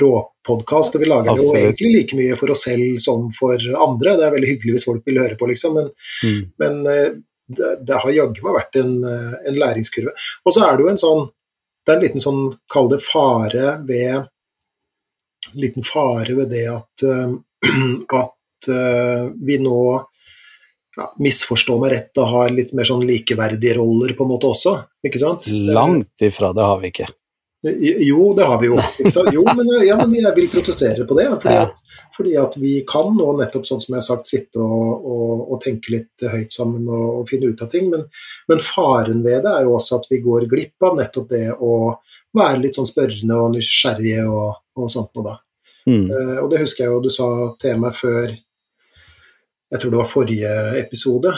råpodkast, vi lager Absolutt. jo egentlig like mye for oss selv som for andre. Det er veldig hyggelig hvis folk vil høre på, liksom, men, Mm. men eh, det, det har jaggu meg vært en, eh, en læringskurve. Og så er det jo en sånn Det er en liten sånn, kall det fare ved liten fare ved det at, eh, at vi nå ja, misforstå meg rett, og har litt mer sånn likeverdige roller på en måte også, ikke sant? Langt ifra det har vi ikke. Jo, det har vi jo. Jo, men, ja, men jeg vil protestere på det. Fordi, at, fordi at vi kan nå nettopp sånn som jeg har sagt, sitte og, og, og tenke litt høyt sammen og, og finne ut av ting. Men, men faren ved det er jo også at vi går glipp av nettopp det å være litt sånn spørrende og nysgjerrige og sånt noe da. Mm. Uh, og det husker jeg jo du sa til meg før Jeg tror det var forrige episode.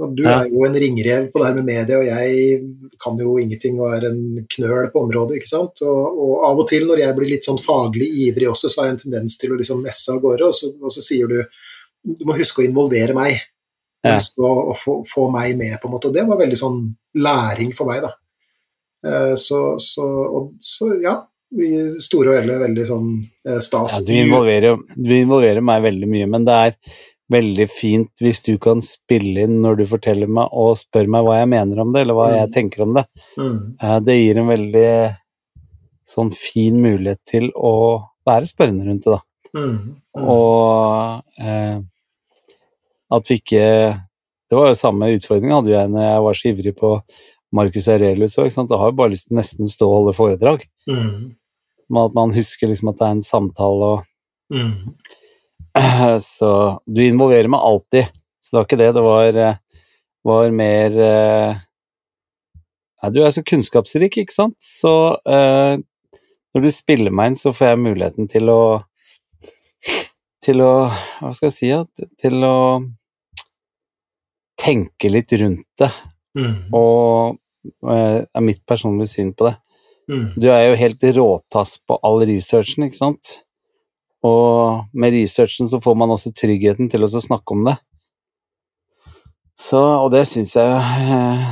Og du Ja. er jo en ringrev på det her med media, og jeg kan jo ingenting og er en knøl på området. ikke sant? Og, og av og til når jeg blir litt sånn faglig ivrig også, så har jeg en tendens til å liksom messe av gårde, og så, og så sier du du må huske å involvere meg. Ja. Huske å, å få, få meg med, på en måte. Og det var veldig sånn læring for meg, da. Eh, så, så, og, så ja, i store og hele veldig sånn eh, stas. Ja, du, involverer, du involverer meg veldig mye, men det er veldig fint hvis du kan spille inn når du forteller meg og spør meg hva jeg mener om det, eller hva jeg Mm. tenker om det. Mm, Eh, Det gir en veldig sånn fin mulighet til å være spørrende rundt det, da. mm, mm. Og eh, at vi ikke Det var jo samme utfordring hadde jeg når jeg var så ivrig på Marcus Aurelius òg. Jeg har jo bare lyst til nesten stå og holde foredrag. Mm, Men at man husker liksom at det er en samtale og mm, Så du involverer meg alltid. Så det var ikke det. Det var, eh, var mer eh, Nei, du er så kunnskapsrik, ikke sant? Så uh, når du spiller meg inn, så får jeg muligheten til å Til å Hva skal jeg si? Ja? Til å tenke litt rundt det, mm, og uh, er mitt personlige syn på det. mm. Du er jo helt råtass på all researchen, ikke sant? Og med researchen så får man også tryggheten til å snakke om det. Så, og det syns jeg eh,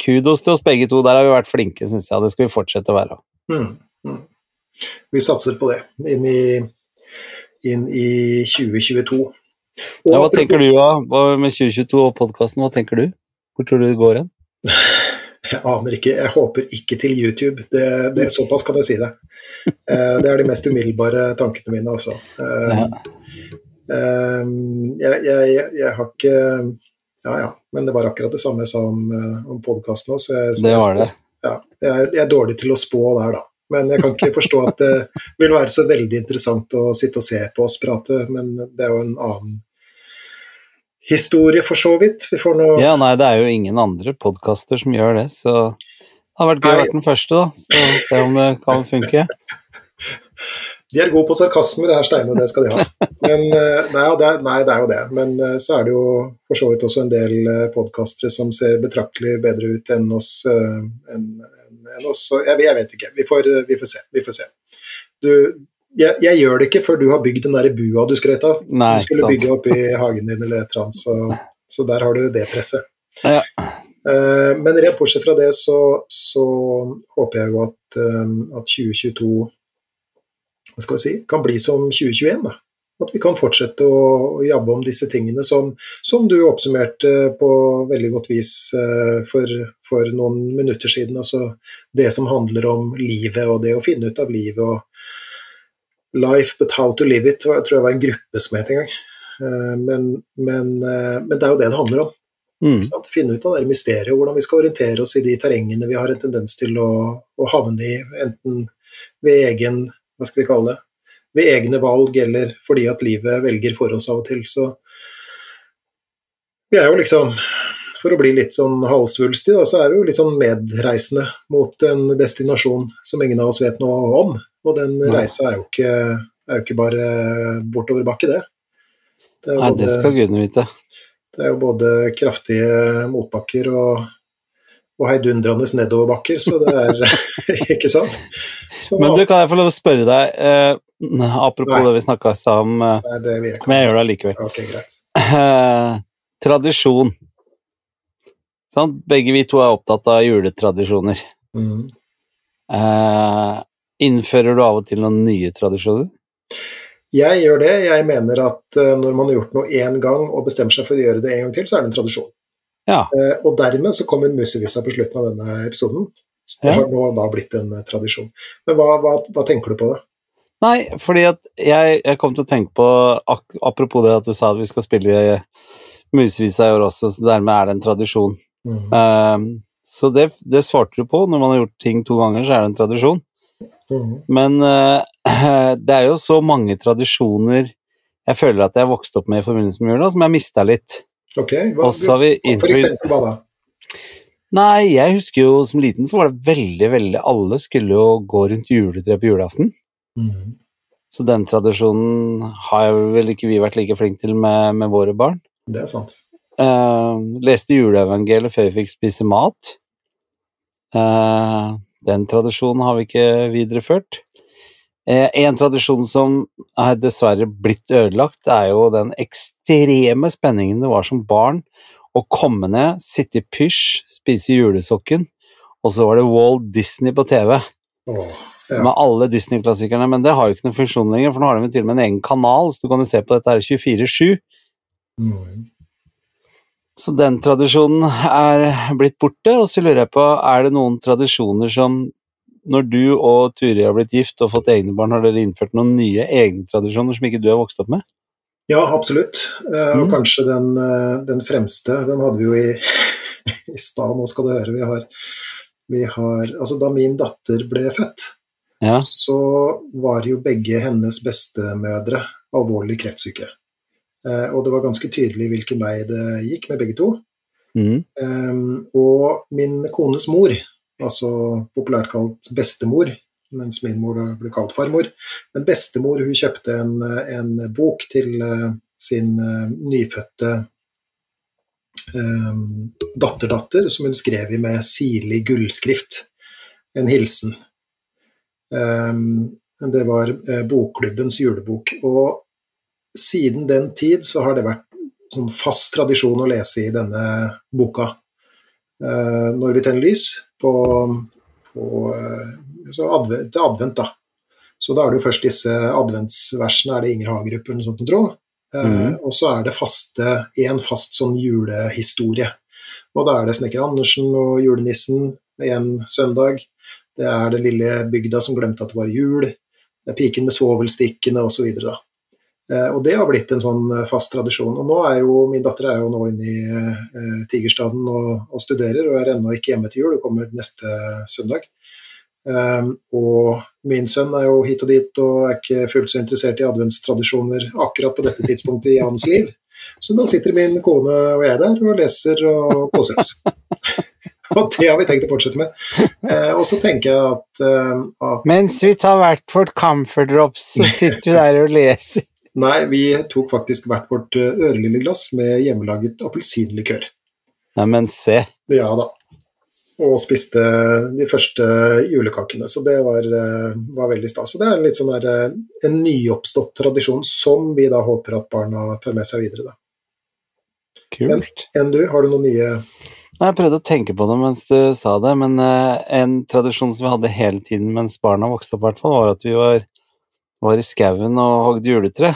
Kudos til oss begge to, der har vi vært flinke, syns jeg. Det skal vi fortsette å være. Mm, mm. Vi satser på det inn i, inn i 2022. Og Ja, hva tenker du da? Med 2022 og podkasten, hva tenker du? Hvor tror du det går hen? Jeg aner ikke. Jeg håper ikke til YouTube. Det, det, såpass kan jeg si det. Eh, det er de mest umiddelbare tankene mine, altså. Eh, eh, jeg, jeg, jeg, har ikke Ja ja, men det var akkurat det samme jeg sa om, om podkasten òg. Det var det. Ja, jeg, er, jeg er dårlig til å spå der, da. Men jeg kan ikke forstå at det vil være så veldig interessant å sitte og se på oss prate, men det er jo en annen historie, for så vidt. Vi får nå Ja, nei, det er jo ingen andre podkaster som gjør det, så det har vært gøy å være den første, da. Så se om det kan funke. De er gode på sarkasmer, det er Steine, det skal de ha. Men, eh, nei, det er, nei, det er jo det. Men eh, så er det jo for så vidt også en del podkastere som ser betraktelig bedre ut enn oss. eh, enn- enn oss. Jeg, jeg vet ikke. Vi får, vi får se. Vi får se. Du, jeg, jeg gjør det ikke før du har bygd den der bua du skrøt av. Nei, du skulle sant. bygge opp i hagen din eller et eller annet. Så, så der har du det presset. Ja. Uh, Men rent bortsett fra det, så, så håper jeg jo at, uh, at 2022 hva skal vi si, kan bli som 2021. Da. At vi kan fortsette å, å jabbe om disse tingene som, som du oppsummerte på veldig godt vis uh, for, for noen minutter siden. Altså det som handler om livet og det å finne ut av livet. og Life but how to live it, jeg tror jeg var en gruppe som het en gang. Eh, Men, men, eh, men det er jo det det handler om. Mm. Finne ut av det mysteriet, hvordan vi skal orientere oss i de terrengene vi har en tendens til å, å havne i, enten ved egen hva skal vi kalle det, ved egne valg eller fordi at livet velger for oss av og til. Så vi er jo liksom, for å bli litt sånn halvsvulstig, da, så er vi jo litt sånn medreisende mot en destinasjon som ingen av oss vet noe om. Og den reisa er jo ikke, er jo ikke bare bortoverbakke, det. Det Nei, det skal gudene vite. det Det er jo både kraftige motbakker og, og heidundrende nedoverbakker, så det er Ikke sant? Så, Men du, kan jeg få lov å spørre deg, eh, apropos Nei. det vi snakka om, eh, Nei, det vil jeg ikke. men jeg gjør det allikevel. Okay, greit. Eh, tradisjon. Sånn? Begge vi to er opptatt av juletradisjoner. Mm. Eh, innfører du av og til noen nye tradisjoner? Jeg gjør det. Jeg mener at eh, når man har gjort noe én gang og bestemmer seg for å gjøre det en gang til, så er det en tradisjon. Ja. Eh, og dermed så kommer Musevissa på slutten av denne episoden. Det har nå da blitt en eh, tradisjon. Men hva, hva, hva tenker du på det? Nei, fordi at jeg, jeg kom til å tenke på Apropos det at du sa at vi skal spille Musevisa i år også, så dermed er det en tradisjon. Mm. Um, så det, det svarte du på. Når man har gjort ting to ganger, så er det en tradisjon. Mm. Men uh, det er jo så mange tradisjoner jeg føler at jeg har vokst opp med i forbindelse med jula, som jeg mista litt. Ok, hva, har vi for eksempel hva da? Nei, jeg husker jo som liten så var det veldig, veldig Alle skulle jo gå rundt juletreet på julaften. Mm. Så den tradisjonen har vel ikke vi vært like flinke til med, med våre barn. Det er sant. Uh, leste juleevangeliet før vi fikk spise mat. Eh, den tradisjonen har vi ikke videreført. Eh, en tradisjon som er dessverre blitt ødelagt, er jo den ekstreme spenningen det var som barn å komme ned, sitte i pysj, spise julesokken, og så var det Walt Disney på TV Oh, ja. med alle Disney-klassikerne, men det har jo ikke noen funksjon lenger, for nå har de til og med en egen kanal, så du kan jo se på dette her 24-7. Mm. Så den tradisjonen er blitt borte, og så lurer jeg på, er det noen tradisjoner som når du og Turi har blitt gift og fått egne barn, har dere innført noen nye egne tradisjoner som ikke du har vokst opp med? Ja, absolutt. Eh, og Mm. kanskje den, eh, den fremste, den hadde vi jo i, i stad, nå skal du høre. Vi har, vi har Altså, da min datter ble født, Ja. så var jo begge hennes bestemødre alvorlig kreftsyke. Eh, og det var ganske tydelig hvilken vei det gikk med begge to. Mm. Um, og min kones mor, altså populært kalt bestemor, mens min mor ble kalt farmor, men bestemor hun kjøpte en, en bok til eh, sin eh, nyfødte um, datterdatter, som hun skrev i med sirlig gullskrift. En hilsen. Um, det var bokklubbens julebok. Og siden den tid så har det vært sånn fast tradisjon å lese i denne boka. Eh, når vi tenner lys på, på eh, så advent, til advent, da. Så da er det jo først disse adventsversene, er det Inger Hagerup eller noe sånt, tro. jeg. mm. Og så er det faste, en fast sånn julehistorie. Og da er det Snekker Andersen og julenissen en søndag. Det er den lille bygda som glemte at det var jul. Det er piken med svovelstikkene osv. da. Eh, og det har blitt en sånn eh, fast tradisjon. Og nå er jo, min datter er jo nå inne i eh, Tigerstaden og, og studerer, og er ennå ikke hjemme til jul Hun kommer neste søndag. Um, og min sønn er jo hit og dit og er ikke fullt så interessert i adventstradisjoner akkurat på dette tidspunktet i hans liv. Så da sitter min kone og jeg der og leser og koser oss. og det har vi tenkt å fortsette med. Eh, og så tenker jeg at, eh, at Mens vi tar hvert vårt camphor drops, så sitter vi der og leser. Nei, vi tok faktisk hvert vårt eh, ørelille glass med hjemmelaget appelsinlikør. Neimen, se. Ja da. Og spiste de første julekakene, så det var, eh, var veldig stas. Så det er litt sånn der, eh, en nyoppstått tradisjon som vi da håper at barna tar med seg videre. Da. Kult. Enn du, har du noen nye Nei, Jeg prøvde å tenke på det mens du sa det, men en tradisjon som vi hadde hele tiden mens barna vokste opp, hvert fall, var at vi var, var i skauen og hogde juletre.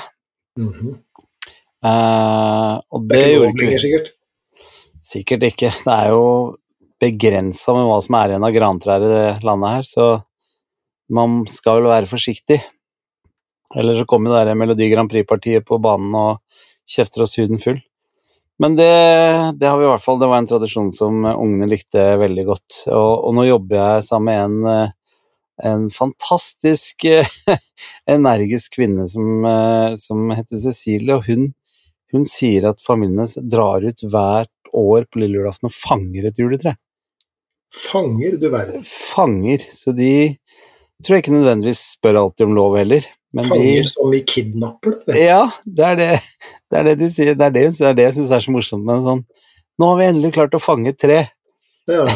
Mhm. uh, og Det det, er ikke gjorde sikkert. Sikkert ikke. Det er jo begrensa med hva som er igjen av grantrær i det landet her, så man skal vel være forsiktig. Eller så kommer det Melodi Grand Prix-partiet på banen og kjefter oss huden full. Men det, det har vi i hvert fall, det var en tradisjon som ungene likte veldig godt. Og, og nå jobber jeg sammen med en, eh, en fantastisk eh, energisk kvinne som, eh, som heter Cecilie, og hun, hun sier at familien hennes drar ut hvert år på lille julaften og fanger et juletre. Fanger, du verden. Fanger. Så de tror jeg ikke nødvendigvis spør alltid om lov heller. Men Fanger de som vi kidnapper det. Ja, det er det, det, er det de sier. Det er det, det er det jeg syns er så morsomt med sånn Nå har vi endelig klart å fange tre. Ja.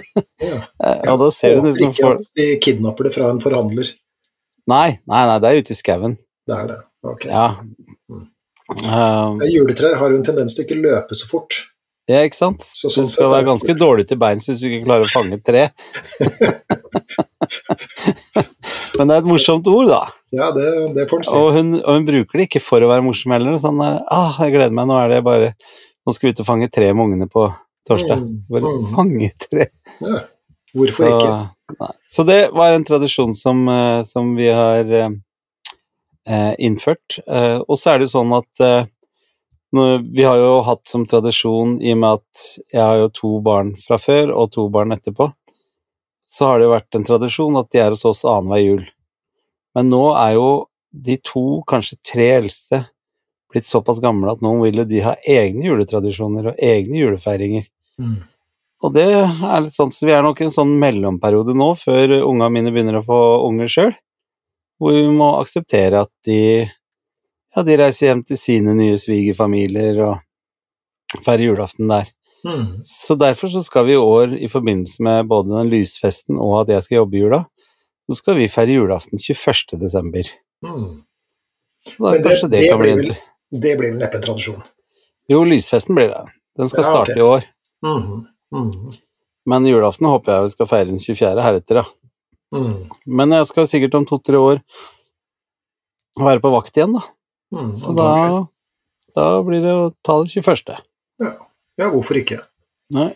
ja. ja da ser du nesten ikke at de kidnapper det fra en forhandler. Nei, nei, nei, det er ute i skauen. Det er det. Ok. Ja. Mm. Um, Juletrær har jo en tendens til å ikke løpe så fort. ja, ikke sant? Så Du sånn skal er være ganske ganske dårlig til beins hvis du ikke klarer å fange tre. Men det er et morsomt ord, da. Ja, det, det får en si. Og hun, og hun bruker det ikke for å være morsom heller. Sånn der, ah, jeg gleder meg, nå er det bare Nå skal vi ut og fange tre med ungene på torsdag. Hvor Bare mm. fange tre. Ja. Hvorfor så, ikke? Nei. Så det var en tradisjon som, eh, som vi har eh, eh, innført. Eh, og så er det jo sånn at eh, vi har jo hatt som tradisjon, i og med at jeg har jo to barn fra før og to barn etterpå, så har det jo vært en tradisjon at de er hos oss annenhver jul. Men nå er jo de to, kanskje tre eldste, blitt såpass gamle at nå vil jo de ha egne juletradisjoner og egne julefeiringer. Mm. Og det er litt sånn, så vi er nok i en sånn mellomperiode nå, før unga mine begynner å få unger sjøl, hvor vi må akseptere at de, ja, de reiser hjem til sine nye svigerfamilier og feirer julaften der. Mm. Så derfor så skal vi i år, i forbindelse med både den lysfesten og at jeg skal jobbe i jula, så skal vi feire julaften 21. desember. Mm. Da Men det- det, det kan bli blir vel- Det blir vel neppe en tradisjon. Jo, lysfesten blir det. Den skal Ja, starte okay. i år. Mhm. Mm. Men julaften håper jeg vi skal feire den 24. heretter, ja. Mm. Men jeg skal sikkert om to-tre år være på vakt igjen, da. Mhm. Så da, da blir det å ta det 21. Ja, hvorfor ikke? Nei.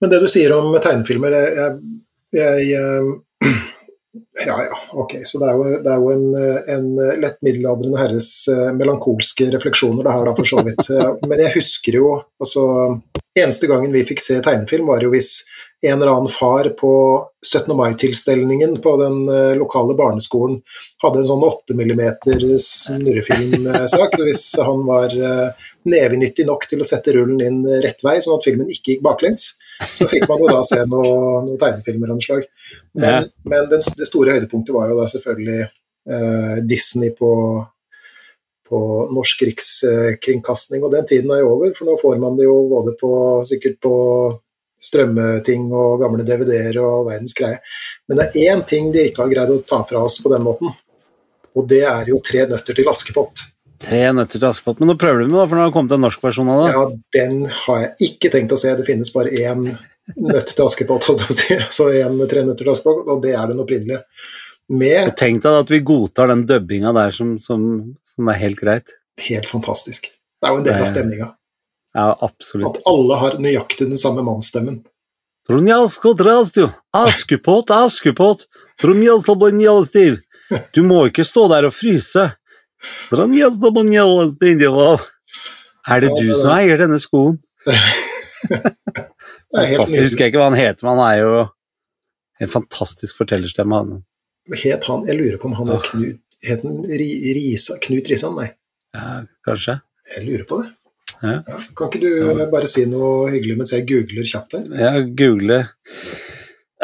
Men det du sier om tegnefilmer jeg, jeg, jeg eh, Ja ja, ok. Så det er jo, det er jo en, en lett middelaldrende herres eh, melankolske refleksjoner det her, da, for så vidt. Men jeg husker jo altså Eneste gangen vi fikk se tegnefilm, var jo hvis en eller annen far på 17. mai-tilstelningen på den eh, lokale barneskolen hadde en sånn 8 mm snurrefilmsak. Hvis han var eh, nevenyttig nok til å sette rullen inn rett vei, sånn at filmen ikke gikk baklengs, så fikk man jo da se noen noe tegnefilmer av noe slag. Men, men den, det store høydepunktet var jo da selvfølgelig eh, Disney på, på norsk rikskringkasting, og den tiden er jo over, for nå får man det jo både på sikkert på strømmeting og gamle DVD-er og all verdens greie. Men det er én ting de ikke har greid å ta fra oss på den måten, og det er jo Tre nøtter til Askepott. Tre nøtter til Askepott. Men nå prøver du med, da, for nå har det kommet en norsk versjon av det. Ja, den har jeg ikke tenkt å se. Det finnes bare én nøtt til Askepott, holdt jeg på å si. altså én Tre nøtter til Askepott, og det er den opprinnelige. Med tenk deg at vi godtar den dubbinga der som, som, som er helt greit. helt fantastisk. Det er jo en del av stemninga. Ja, absolutt. At alle har nøyaktig den samme mannsstemmen. Askepott, Askepott, Du må ikke stå der og fryse. Er det du som eier denne skoen? Fantastisk. Jeg husker ikke hva han heter, men han er jo en fantastisk fortellerstemme. Het han, jeg lurer på om han oh. Knut Het han Risa, Knut Risan? Nei, Ja, kanskje. jeg lurer på det. Ja. Kan ikke du bare si noe hyggelig mens jeg googler kjapt her? Ja, googler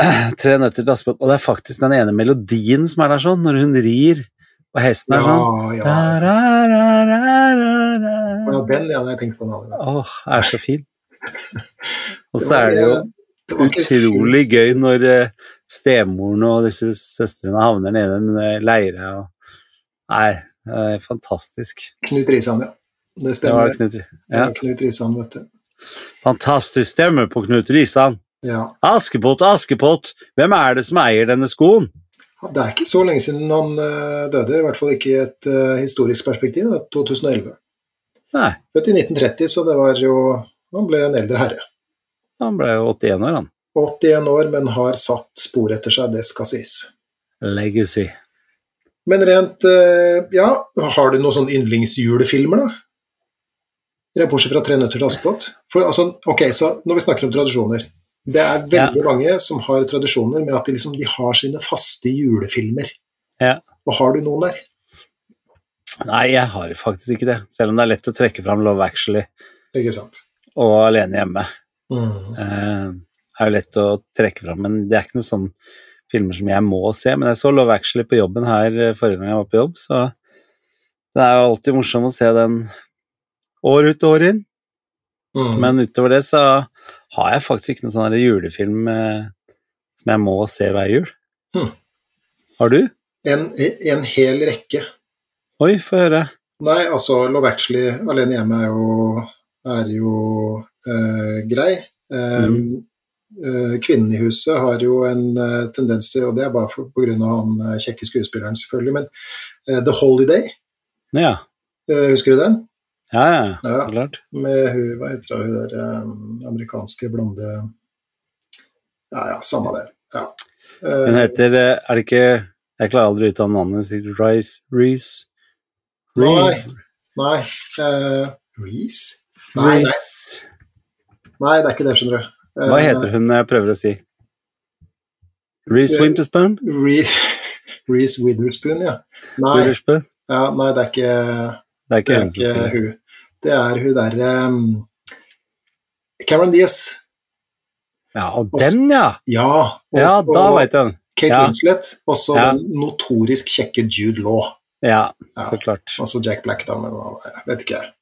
eh, Tre nøtter til Askepott, og det er faktisk den ene melodien som er der sånn, når hun rir, og hesten er sånn Ja, ja. Ja den ja, jeg tenkte på nå. annen. Åh, er så fin. Og så er det jo utrolig gøy når eh, stemoren og disse søstrene havner nede med leire og Nei, det er fantastisk. Knut Risan, ja. Det stemmer. det, Knut. Ja. Knut Risan, vet du. Fantastisk stemme på Knut Risan. Ja. Askepott, Askepott, hvem er det som eier denne skoen? Det er ikke så lenge siden han eh, døde, i hvert fall ikke i et eh, historisk perspektiv. Det er 2011. Nei, Født i 1930, så det var jo Han ble en eldre herre. han ble jo 81 år, han. 81 år, men har satt spor etter seg, det skal sies. Legacy. Men rent eh, Ja, har du noen sånne yndlingsjulefilmer, da? Bortsett fra 'Tre nøtter til Askepott'? Altså, ok, så når vi snakker om tradisjoner Det er veldig mange som har tradisjoner med at de, liksom, de har sine faste julefilmer. Ja. Og har du noen der? Nei, jeg har faktisk ikke det, selv om det er lett å trekke fram Love Actually Ikke sant? og Alene hjemme. Mm. Eh, er jo lett å trekke fram, men det er ikke noen sånne filmer som jeg må se. Men jeg så Love Actually på jobben her eh, forrige gang jeg var på jobb, så det er jo alltid morsomt å se den år ut og år inn. Mm. Men utover det så har jeg faktisk ikke noen sånn julefilm eh, som jeg må se hver jul. Mm. Har du? en, en hel rekke. Oi, få høre. Nei, altså Love Actually alene hjemme er jo, er jo eh, grei. Eh, Mm. Eh, Kvinnen i huset har jo en eh, tendens til, og det er bare pga. han eh, kjekke skuespilleren selvfølgelig, men The Holiday, Ja. husker du den? Ja, ja, ja, så klart. Med hun, hva heter hun der amerikanske blonde Ja ja, samme det. Ja. Hun heter Er det ikke Jeg klarer aldri å uttale navnet sitt. Rice Reece? Nei. Nei. Uh, Reece? Nei, nei, nei, det er ikke det, skjønner du. Hva heter hun jeg prøver å si? Reece Eh, Winterspoon? Reese, Reese Witherspoon, ja. Nei, Witherspoon? ja, nei, det er ikke, Det er det er ikke hun. Det er hun derre um, Cameron Diaz. Ja, og den, ja! Ja. Og, Ja, da veit jeg den. Kate ja. Winslet. Og så Ja. den notorisk kjekke Jude Law. Ja, så klart. Og så Jack Black, da, men jeg vet ikke. Eh,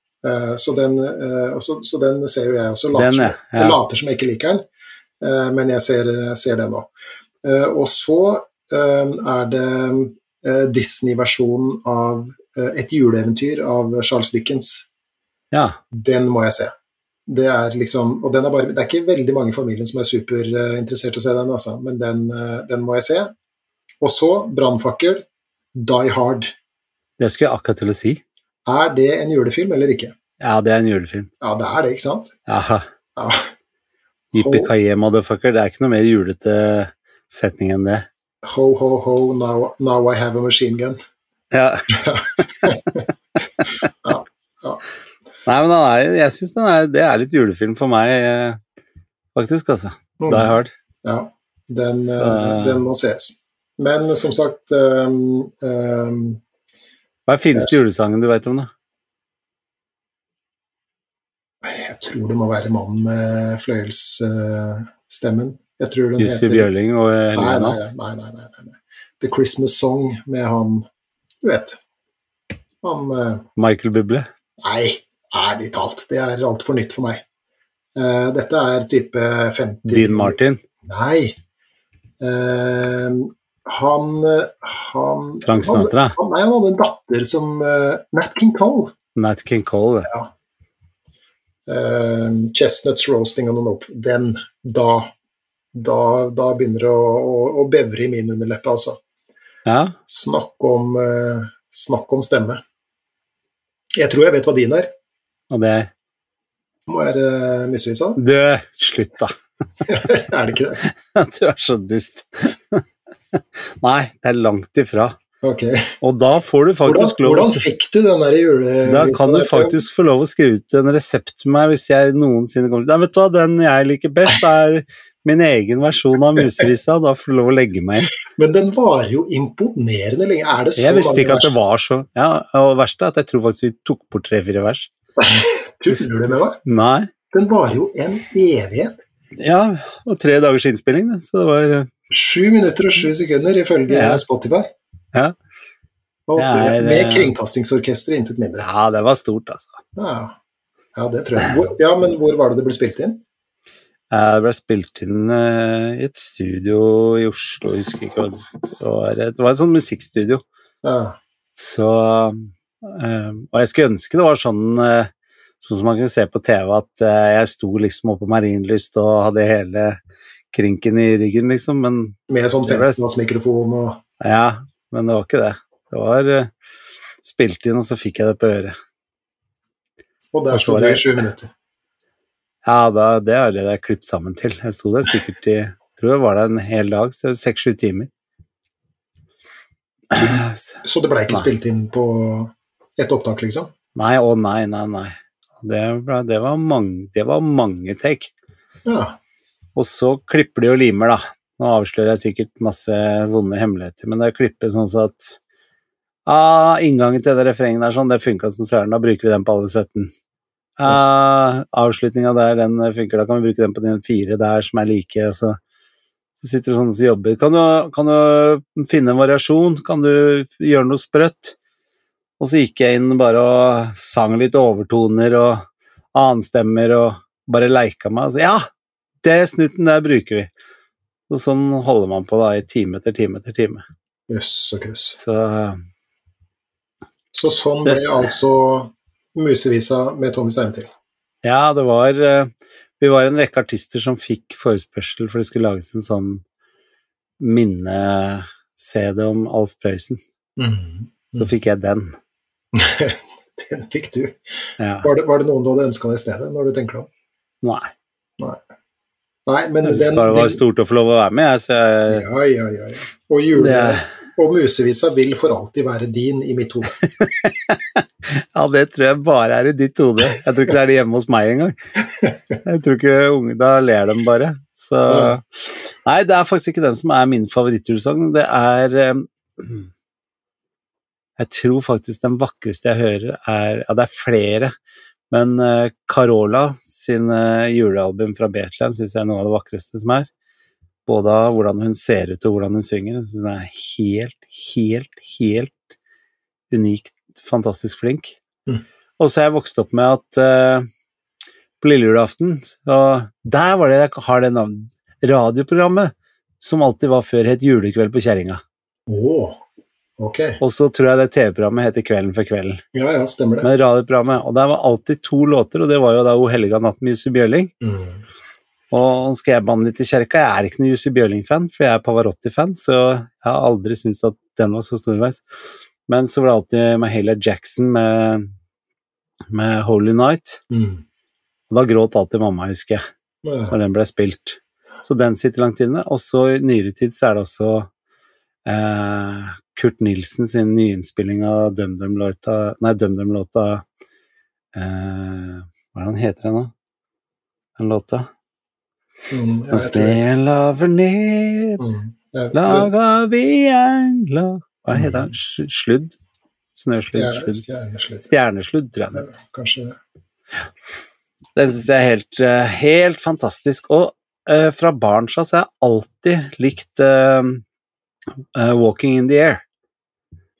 så, den, eh, så, så den ser jo jeg også. Later, Den, ja. jeg later som jeg ikke liker den, eh, men jeg ser, ser den nå. Eh, og så eh, er det eh, Disney-versjonen av eh, Et juleeventyr av Charles Dickens. Ja. Den må jeg se. Det er liksom, og den er bare, det er ikke veldig mange i familien som er superinteressert i å se den, altså, men den, eh, den må jeg se. Og så Brannfakkel, Die Hard. Det skulle jeg akkurat til å si. Er det en julefilm eller ikke? Ja, det er en julefilm. Ja, det er det, ikke sant? Ja. Jippi Yippee motherfucker. Det er ikke noe mer julete setning enn det. Ho, ho, ho, now, now I have a machine gun. Ja. Ja, ja. Nei, men er, jeg syns det er litt julefilm for meg, eh, faktisk, altså. Mm. Die Hard. Ja, den, eh, den må ses. Men som sagt um, um, Hva er fineste julesangen du vet om, da? Jeg tror det må være mannen med fløyelsstemmen. jeg tror den Jussi Bjørling og Helene Helge nei, Natt? nei, nei, nei, nei, nei. The Christmas Song med han Du vet. Han eh, Michael Bublé? Nei, ærlig talt. Det er altfor nytt for meg. Eh, dette er type 50 Dean Martin? Nei. Eh, han, han Frank Sinatra? Han, nei, han hadde en datter som uh, Nat King Cole. Nat King Cole? Ja. Uh, chestnuts roasting on an open Den. Da. Da, da begynner det å, å, å bevre i min underleppe, altså. Ja? Snakk om, uh, snakk om stemme. Jeg tror jeg vet hva din er. Og det er Må være uh, misvisa. Du, slutt, da. er det ikke det? Du er så dust. Nei, det er langt ifra. Okay. Og da får du Hvordan, faktisk lov å hvordan fikk du den der julevisa? Da kan du faktisk få lov å skrive ut en resept til meg hvis jeg noensinne kommer til Nei, vet du hva, den jeg liker best, er min egen versjon av musevisa. Da får du lov å legge meg inn. Men den varer jo imponerende lenge. Er det så Jeg visste ikke at det var så Ja, og det verste er at jeg tror faktisk vi tok bort tre-fire vers. Tuller du med meg? Nei. Den varer jo en evighet. Ja, og tre dagers innspilling. Så det var Sju minutter og sju sekunder ifølge Ja. Spotify. Ja. Er, med eh, kringkastingsorkester, intet mindre. Ja, det var stort, altså. Ja. ja, det tror jeg. Hvor, ja, men hvor var det det ble spilt inn? Eh, Det ble spilt inn uh, i et studio i Oslo, jeg husker ikke hva det var. Det var et sånt musikkstudio. Ja. Så uh, Og jeg skulle ønske det var sånn uh, Sånn som man kunne se på TV, at jeg sto liksom oppe på Marienlyst og hadde hele krinken i ryggen, liksom. Men Med sånn 15-mikrofon og ja, men det var ikke det. Det var uh, spilt inn, og så fikk jeg det på øret. Og der sto det i sju minutter. Ja, da, det er det det er klippet sammen til. Jeg sto der sikkert i jeg tror det var der en hel dag, så seks-sju timer. Så- det ble ikke Nei. spilt inn på ett opptak, liksom? Nei, å nei, nei, nei. Det, ble, det, var mange, det var mange take. Ja. Og så klipper de og limer, da. Nå avslører jeg sikkert masse vonde hemmeligheter, men det er klippet sånn at ah, Inngangen til det refrenget der, sånn, det funka som søren, da bruker vi den på alle 17. Ah, Avslutninga der, den funker, da kan vi bruke den på de fire der som er like. og Så, Så sitter det sånne som jobber. Kan du, kan du finne en variasjon? Kan du gjøre noe sprøtt? Og så gikk jeg inn bare og sang litt overtoner og annenstemmer og bare leika meg. Så ja, det snutten der bruker vi. Og sånn holder man på da i time etter time etter time. Jøss og kryss. Så Så sånn ble altså Musevisa med Tommy Steine til. ja, det var eh, Vi var en rekke artister som fikk forespørsel for det skulle lages en sånn minne-CD om Alf Prøysen. Så fikk jeg den. Den fikk du. Ja. Var det, var det noen du hadde ønska deg i stedet, når du tenker deg om? Nei. Nei, men Jeg den, bare det var stort å få lov å være med. Jeg, så jeg, Ja, ja, ja. ja. Og, jule, det, og musevisa vil for alltid være din i mitt hode. ja, det tror jeg bare er i ditt hode. Jeg tror ikke det er det hjemme hos meg engang. Jeg tror ikke unge, Da ler de bare. Så Ja. Nei, det er faktisk ikke den som er min favorittjulesang. Det er um... Jeg tror faktisk den vakreste jeg hører, er Ja, det er flere, men eh, Carola sin eh, julealbum fra Betlehem syns jeg er noe av det vakreste som er. Både av hvordan hun ser ut og hvordan hun synger. Hun er helt, helt, helt unikt fantastisk flink. Mm. Og så er jeg vokst opp med at uh, på lille julaften Og Der var det jeg har det navnet. Radioprogrammet som alltid var før, het Julekveld på kjerringa. Å, ok. Og så tror jeg det TV-programmet heter Kvelden for kvelden. Ja, ja, stemmer det. Men radioprogrammet, og der var alltid to låter, og det var jo da O helga natt med Jussi Bjørling. Mm. Og skal jeg banne litt i kjerka. Jeg er ikke noen Jussi Bjørling-fan, for jeg er Pavarotti-fan, så jeg har aldri syntes at den var så storveis. Men så var det alltid Mahalia Jackson med, med Holy Night. Mm. Og da gråt alltid mamma, husker jeg, når den ble spilt. Så den sitter langt inne. Og så i nyere tid så er det også Kurt Nilsen sin nyinnspilling av DumDum-låta Nei, DumDum-låta eh, Hva er det han heter den, da? Den låta? Mm, ja, Sneen snelaver ned, Mm. Ja, det- laga vi engler Hva heter den? Sl- Sludd? Snøsludd? Stjernesludd. Stjernesludd, tror jeg det er. Kanskje det. Den syns jeg er helt, eh, helt fantastisk. Og uh, fra barns av så har jeg alltid likt eh, eh, 'Walking in the Air'.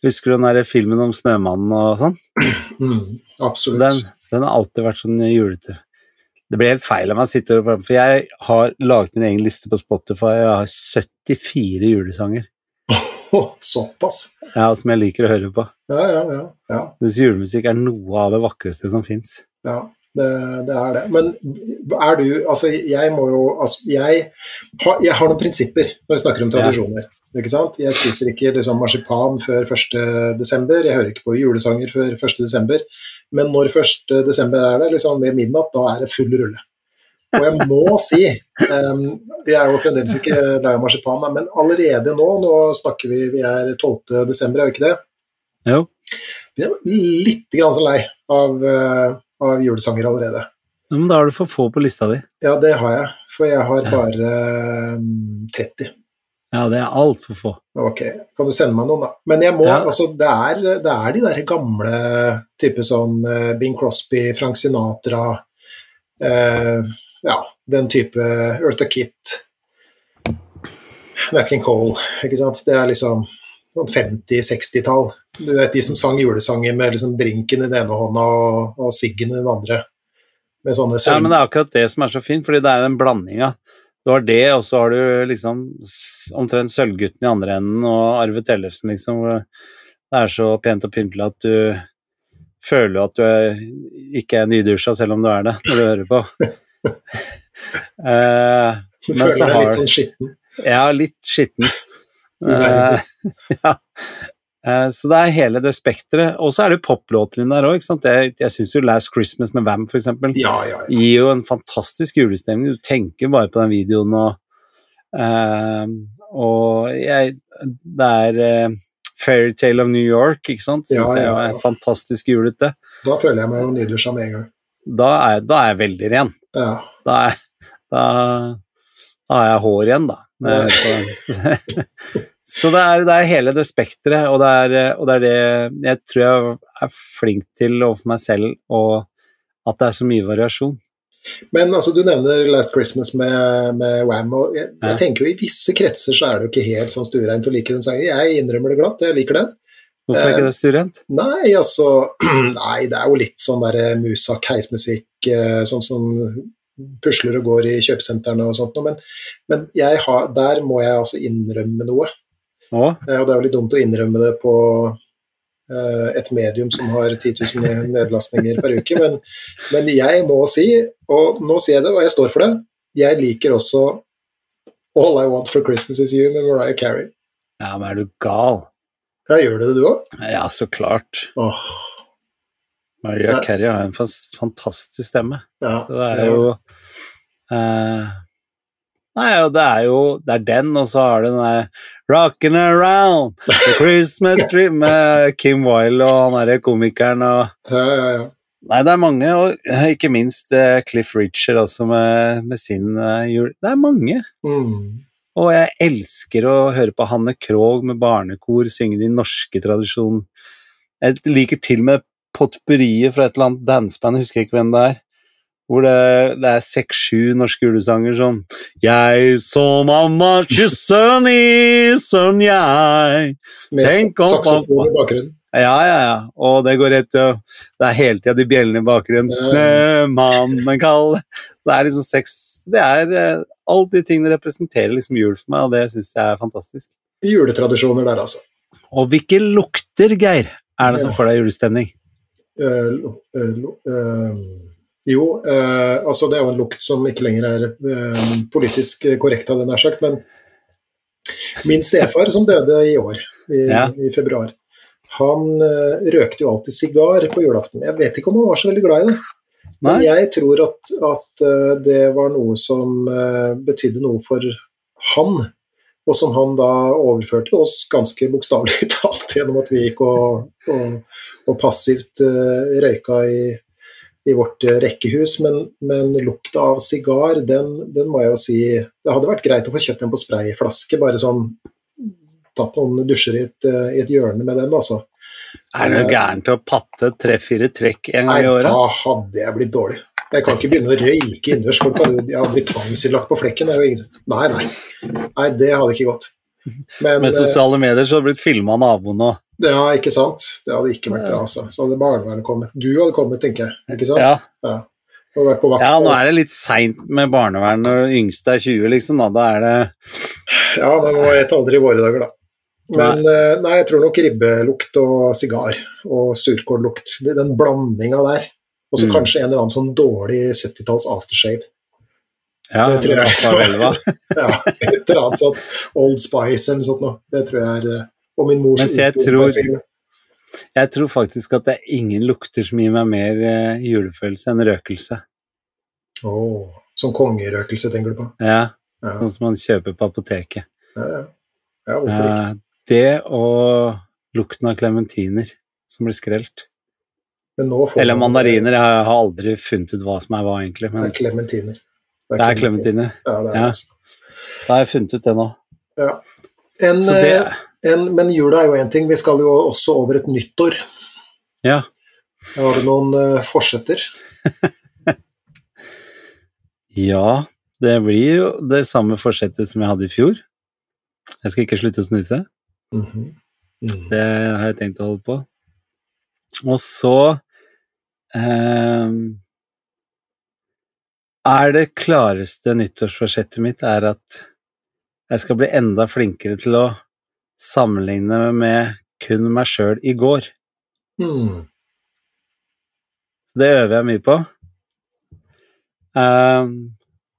Husker du den der filmen om Snømannen og sånn? Mm, absolutt. Den, den har alltid vært sånn julete. Det blir helt feil av meg å sitte og For jeg har laget min egen liste på Spotify. Jeg har 74 julesanger såpass. ja, som jeg liker å høre på. Ja, ja, ja. ja, Hvis julemusikk er noe av det vakreste som fins. ja. Det, det er det. Men er du Altså, jeg må jo altså, jeg, har, jeg har noen prinsipper når vi snakker om Ja. tradisjoner. Ikke sant? Jeg spiser ikke liksom, marsipan før 1.12., jeg hører ikke på julesanger før 1.12., men når 1.12. er det, liksom ved midnatt, da er det full rulle. Og jeg må si, um, vi er jo fremdeles ikke lei av marsipan, men allerede nå, nå snakker vi, vi er 12. desember, er vi ikke det? Jo. Vi er litt grann så lei av, eh, av julesanger allerede. Men da har du for få på lista di. Ja, det har jeg, for jeg har bare eh, 30. Ja, det er altfor få. Ok, kan du sende meg noen, da? Men jeg må, Ja. altså, det er, det er de der gamle type sånn eh, Bing Crosby, Frank Sinatra eh, Ja, den type Eartha Kitt, Nat King Cole, ikke sant. Det er liksom sånn 50-60-tall. Du vet de som sang julesanger med liksom drinken i den ene hånda og, og siggen i den andre. Med sånne Ja, men det er akkurat det som er så fint, fordi det er en blanding Du har det, og så har du liksom omtrent Sølvgutten i andre enden og Arve Tellefsen, liksom. Det er så pent og pyntelig at du føler at du er, ikke er nydusja, selv om du er det, når du hører på. uh, Du føler deg litt sånn skitten. ja, litt skitten. Eh, ja. Eh, Så det er hele det spekteret. Og så er det poplåter inni der òg. Jeg, jeg syns jo Last Christmas med Vam, eksempel, Ja, ja, ja. gir jo en fantastisk julestemning. Du tenker bare på den videoen og uh, Og jeg Det er uh, Fairytale of New York, ikke sant? Syns Ja, ja, jeg er fantastisk julete. Da føler jeg meg jo nydusja med en gang. Da er, da er jeg veldig ren. Ja. Da, er, da, da har jeg hår igjen, da. Den. Så det er, det er hele det spekteret, og, og det er det jeg tror jeg er flink til overfor meg selv, og at det er så mye variasjon. Men altså, du nevner Last Christmas med, med Wham. og jeg, jeg tenker jo I visse kretser så er det jo ikke helt sånn stuereint å like den sangen. Jeg innrømmer det glatt, jeg liker den. Hvorfor er ikke det stuerent? Nei, altså Nei, det er jo litt sånn derre eh, sånn som pusler og går i kjøpesentrene og sånt. Men, men har, der må jeg altså innrømme noe. Ja. Eh, Og det er jo litt dumt å innrømme det på eh, et medium som har 10 000 nedlastninger per uke, men, men jeg må si, og nå sier jeg det, og jeg står for det, jeg liker også All I Want for Christmas Is You med Mariah Carey. Ja, men er du gal? Ja, gjør du det du òg? Ja, så klart. Åh, Maria Ja. Carey har en fantastisk stemme. ja. Så det er jo uh, Nei, og det er jo Det er den, og så har du den der Rockin' around the Christmas tree med Kim Wilde og han derre komikeren og Ja, ja, ja. Nei, det er mange, og ikke minst eh, Cliff Richard også med, med sin eh, jul. Det er mange. Mm. Og jeg elsker å høre på Hanne Krogh med barnekor synge de norske tradisjonen. Jeg liker til med potpurriet fra et eller annet danseband, jeg husker ikke hvem det er. Hvor det, det er seks-sju norske julesanger som Jeg så mamma kysse i sønn jeg Tenk om bakgrunnen. Ja, ja, ja. Og det går rett til Det er hele tida de bjellene i bakgrunnen. Snømannen kald Det er liksom seks Det er eh, Alle de tingene representerer liksom jul for meg, og det syns jeg er fantastisk. Juletradisjoner der, altså. Og hvilke lukter, Geir, er det som får deg julestemning? Jo, eh, altså det er jo en lukt som ikke lenger er eh, politisk korrekt, hadde jeg nær sagt, men min stefar som døde i år, i, Ja. i februar, han eh, røkte jo alltid sigar på julaften. Jeg vet ikke om han var så veldig glad i det, men Nei? jeg tror at, at eh, det var noe som eh, betydde noe for han. Og som han da overførte oss ganske bokstavelig talt gjennom at vi gikk og, og, og passivt uh, røyka i, i vårt eh, rekkehus. Men, men lukta av sigar, den, den må jeg jo si Det hadde vært greit å få kjøpt en på sprayflaske, bare sånn Tatt noen dusjer i et, eh, i et hjørne med den, altså. Er det noe gærent å patte tre-fire trekk en gang i året? Nei, da hadde jeg blitt dårlig. Jeg kan ikke begynne å røyke innendørs. Folk jeg blitt tvangsinnlagt på flekken. Ingen... Nei, nei. Nei, det hadde ikke gått. Men Med eh, sosiale medier så hadde det blitt filma av naboen og Ja, ikke sant. Det hadde ikke vært bra, altså. Så hadde barnevernet kommet. Du hadde kommet, tenker jeg. Ikke sant? Ja, ja. vakt. ja nå er det litt seint med barnevern når den yngste er 20, liksom. Da, da er det Ja, men man vet aldri i våre dager, da. Men nei. nei, jeg tror nok ribbelukt og sigar og surkållukt. Den blandinga der. Og så Mm. kanskje en eller annen sånn dårlig 70-talls aftershave. Ja, Det tror jeg. Raffaelva. Ja, et eller annet sånt Old Spice eller noe sånt noe. Det tror jeg er eh, Og min mors Mens jeg tror- Jeg tror faktisk at det er ingen lukter som gir meg mer eh, julefølelse enn røkelse. Åh, som kongerøkelse, tenker du på? Ja, Ja, sånn som man kjøper på apoteket. ja, ja. ja hvorfor ikke? Eh, det og lukten av klementiner som blir skrelt. Men Eller mandariner. Jeg har aldri funnet ut hva som er hva, egentlig. Det er klementiner. det er klementiner. Ja, det er Ja. det, altså. Da har jeg funnet ut det nå. En, det eh, en, men jula er jo én ting, vi skal jo også over et nyttår. Ja. Har du noen uh, forsetter? Ja, det blir jo det samme forsettet som jeg hadde i fjor. Jeg skal ikke slutte å snuse. Mhm. Mhm. Det har jeg tenkt å holde på. Og så eh, er det klareste nyttårsforsettet mitt er at jeg skal bli enda flinkere til å sammenligne med kun meg sjøl i går. Mm. Det øver jeg mye på. Ehm,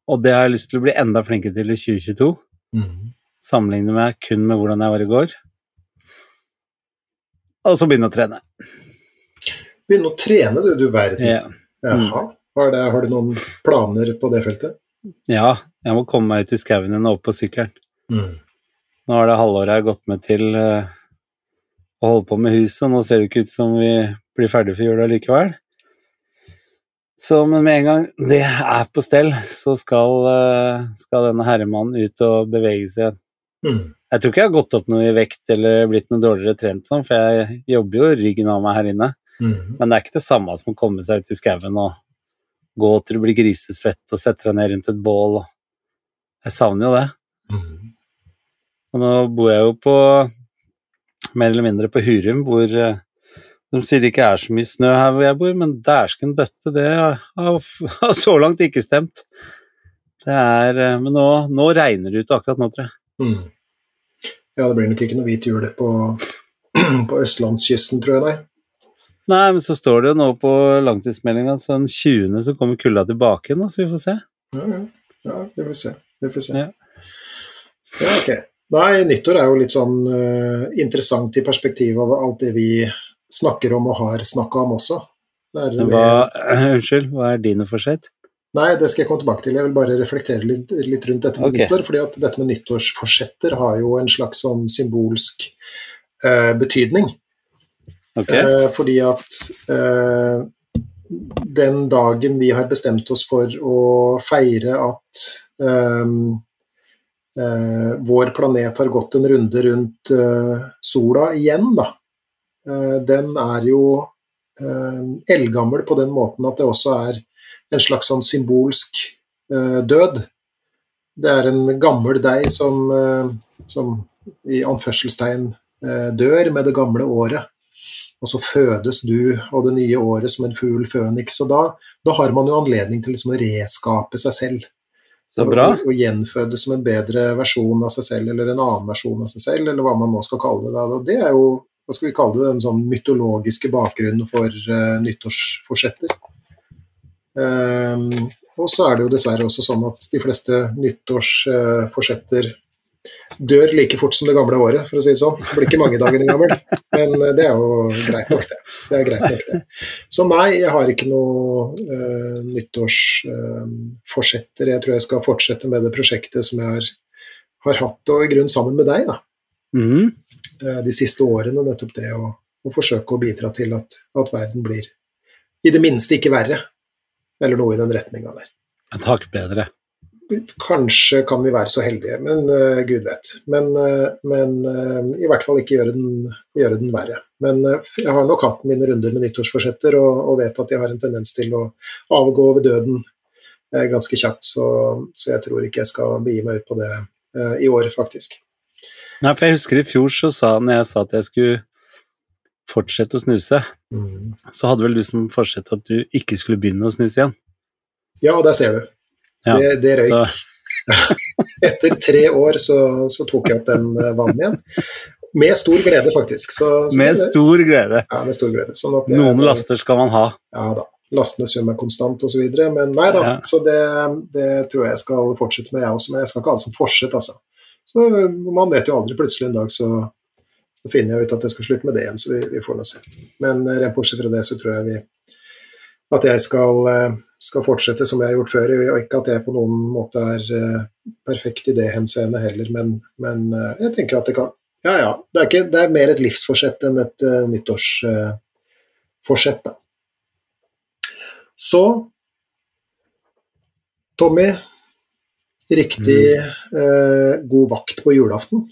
og det har jeg lyst til å bli enda flinkere til i 2022. Mm. Sammenligne meg kun med hvordan jeg var i går. Og så begynne å trene. Begynne å trene, du, du verden. Ja. Jaha. Har, det, har du noen planer på det feltet? ja, jeg må komme meg ut i skauen igjen og opp på sykkelen. Mm. Nå har det halvåret jeg har gått med til uh, å holde på med huset, og nå ser det ikke ut som vi blir ferdig for jula likevel. Så, men med en gang det er på stell, så skal, eh, skal denne herremannen ut og bevege seg igjen. Mm. Jeg tror ikke jeg har gått opp noe i vekt eller blitt noe dårligere trent sånn, for jeg jobber jo ryggen av meg her inne. Mhm. Men det er ikke det samme som å komme seg ut i skauen og, gå til du blir grisesvett og setter deg ned rundt et bål. Jeg savner jo det. Mm. Og nå bor jeg jo på mer eller mindre på Hurum, hvor eh, de sier det ikke er så mye snø her hvor jeg bor, men dæsken døtte, det har så langt ikke stemt. Det er eh, Men nå, nå regner det ut akkurat nå, tror jeg. Mm. Ja, det blir nok ikke noe hvit jul på, på østlandskysten, tror jeg, nei. Nei, men så står det jo nå på langtidsmeldinga at sånn 20. så kommer kulda tilbake igjen, så vi får se. Ja, ja. ja vi får se. Vi får se. Ja. Ja, ok. Nei, nyttår er jo litt sånn uh, interessant i perspektiv av alt det vi snakker om og har snakka om også. Men Hva, unnskyld, hva er dine forsett? Nei, det skal jeg komme tilbake til. Jeg vil bare reflektere litt, litt rundt dette med okay. nyttår. fordi at dette med nyttårsforsetter har jo en slags sånn symbolsk uh, betydning. Ok, Eh, fordi at eh, den dagen vi har bestemt oss for å feire at eh, eh, vår planet har gått en runde rundt sola igjen, da. Den er jo eh, eldgammel på den måten at det også er en slags sånn symbolsk død. Det er en gammel deg som, som i anførselstegn dør med det gamle året. Og så fødes du og det nye året som en fugl føniks. Og da, da har man jo anledning til liksom å reskape seg selv. så bra. Og, og gjenfødes som en bedre versjon av seg selv, eller en annen versjon av seg selv, eller hva man nå skal kalle det. Da. Det er jo, hva skal vi kalle det, den sånn mytologiske bakgrunnen for uh, nyttårsforsetter. Um, og så er det jo dessverre også sånn at de fleste nyttårsforsetter dør like fort som det gamle året, for å si det sånn. Det blir ikke mange dagene gammel, men eh, det er jo greit nok, det. Det er greit nok, det. Så nei, jeg har ikke noe uh, nyttårsforsetter. jeg tror jeg skal fortsette med det prosjektet som jeg har, har hatt, og i grunnen sammen med deg, da, Mm. Uh, de siste årene. Nettopp det å, å forsøke å bidra til at, at verden blir i det minste ikke verre, eller noe i den retninga der. Et hakk bedre. Kanskje kan vi være så heldige, men uh, gud vet. Men, uh, men uh, i hvert fall ikke gjøre den, gjøre den verre. Men jeg har nok hatt mine runder med nyttårsforsetter og, og vet at jeg har en tendens til å avgå ved døden ganske kjapt, så, så jeg tror ikke jeg skal begi meg ut på det i år, faktisk. Nei, for jeg husker i fjor så sa når jeg sa at jeg skulle fortsette å snuse, Mm. så hadde vel du som forsett at du ikke skulle begynne å snuse igjen. Ja, der ser du. Ja, Det, det røyk. Så, Etter tre år så, så tok jeg opp den eh, vanen igjen. Med stor glede, faktisk. Så, så med stor glede. ja, med stor glede. Sånn det- Noen laster skal man ha. Ja da. Lastene sum er konstant osv. Men nei da. Ja. Så det, det tror jeg skal fortsette med, jeg også. Men jeg skal ikke ha det som forsett, altså. Så Man vet jo aldri. Plutselig en dag så, så finner jeg ut at jeg skal slutte med det igjen, så vi, vi får nå se. Men eh, rent bortsett fra det, så tror jeg vi at jeg skal, eh, skal fortsette som jeg har gjort før. Og ikke at jeg på noen måte er eh, perfekt i det henseende heller, men, men eh, jeg tenker at det kan Ja ja. Det er, ikke, det er mer et livsforsett enn et uh, nyttårsforsett, da. Så Tommy, riktig eh, god vakt på julaften.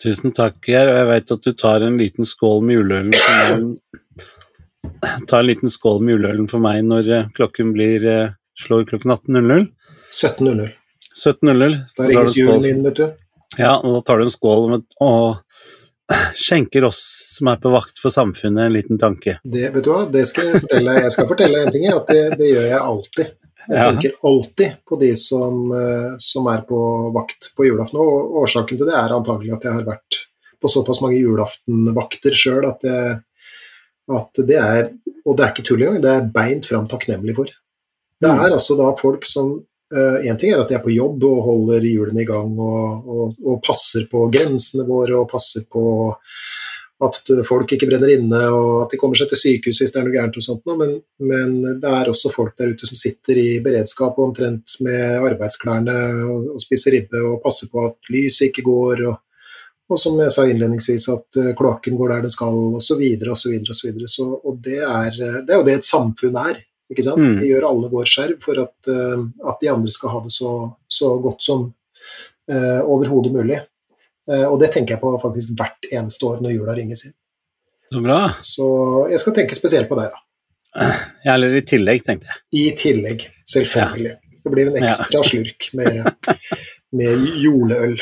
Tusen takk, Geir. Og jeg vet at du tar en liten skål med juleølen. Ta en liten skål med juleølen for meg når eh, klokken blir eh, slår klokken 18.00. 17.00. 17.00. Da skål. julen inn, vet du. Ja, og da tar du en skål med, og skjenker oss som er på vakt for samfunnet, en liten tanke. Det, vet du hva, det skal jeg fortelle Jeg skal fortelle en ting, at det, det gjør jeg alltid. Jeg Ja. tenker alltid på de som, eh, som er på vakt på julaften. Og årsaken til det er antagelig at jeg har vært på såpass mange julaftenvakter sjøl at, jeg- at det er Og det er ikke tull engang, det er beint fram takknemlig for. Det Mm. er altså da folk som Én ting er at de er på jobb og holder hjulene i gang og, og, og passer på grensene våre og passer på at folk ikke brenner inne og at de kommer seg til sykehus hvis det er noe gærent og sånt, men, men det er også folk der ute som sitter i beredskap og omtrent med arbeidsklærne og, og spiser ribbe og passer på at lyset ikke går, og, og som jeg sa innledningsvis, at eh, kloakken går der det skal, osv., osv., videre, Og det er, eh, det er jo det et samfunn er. Ikke sant? Mm. Vi gjør alle vår skjerv for at, eh, at de andre skal ha det så, så godt som uh, overhodet mulig. Uh, og det tenker jeg på faktisk hvert eneste år når jula ringes inn. Så bra. Så jeg skal tenke spesielt på deg, da. Ja, eller i tillegg, tenkte jeg. I tillegg, selvfølgelig. Det blir en ekstra slurk med, med juleøl.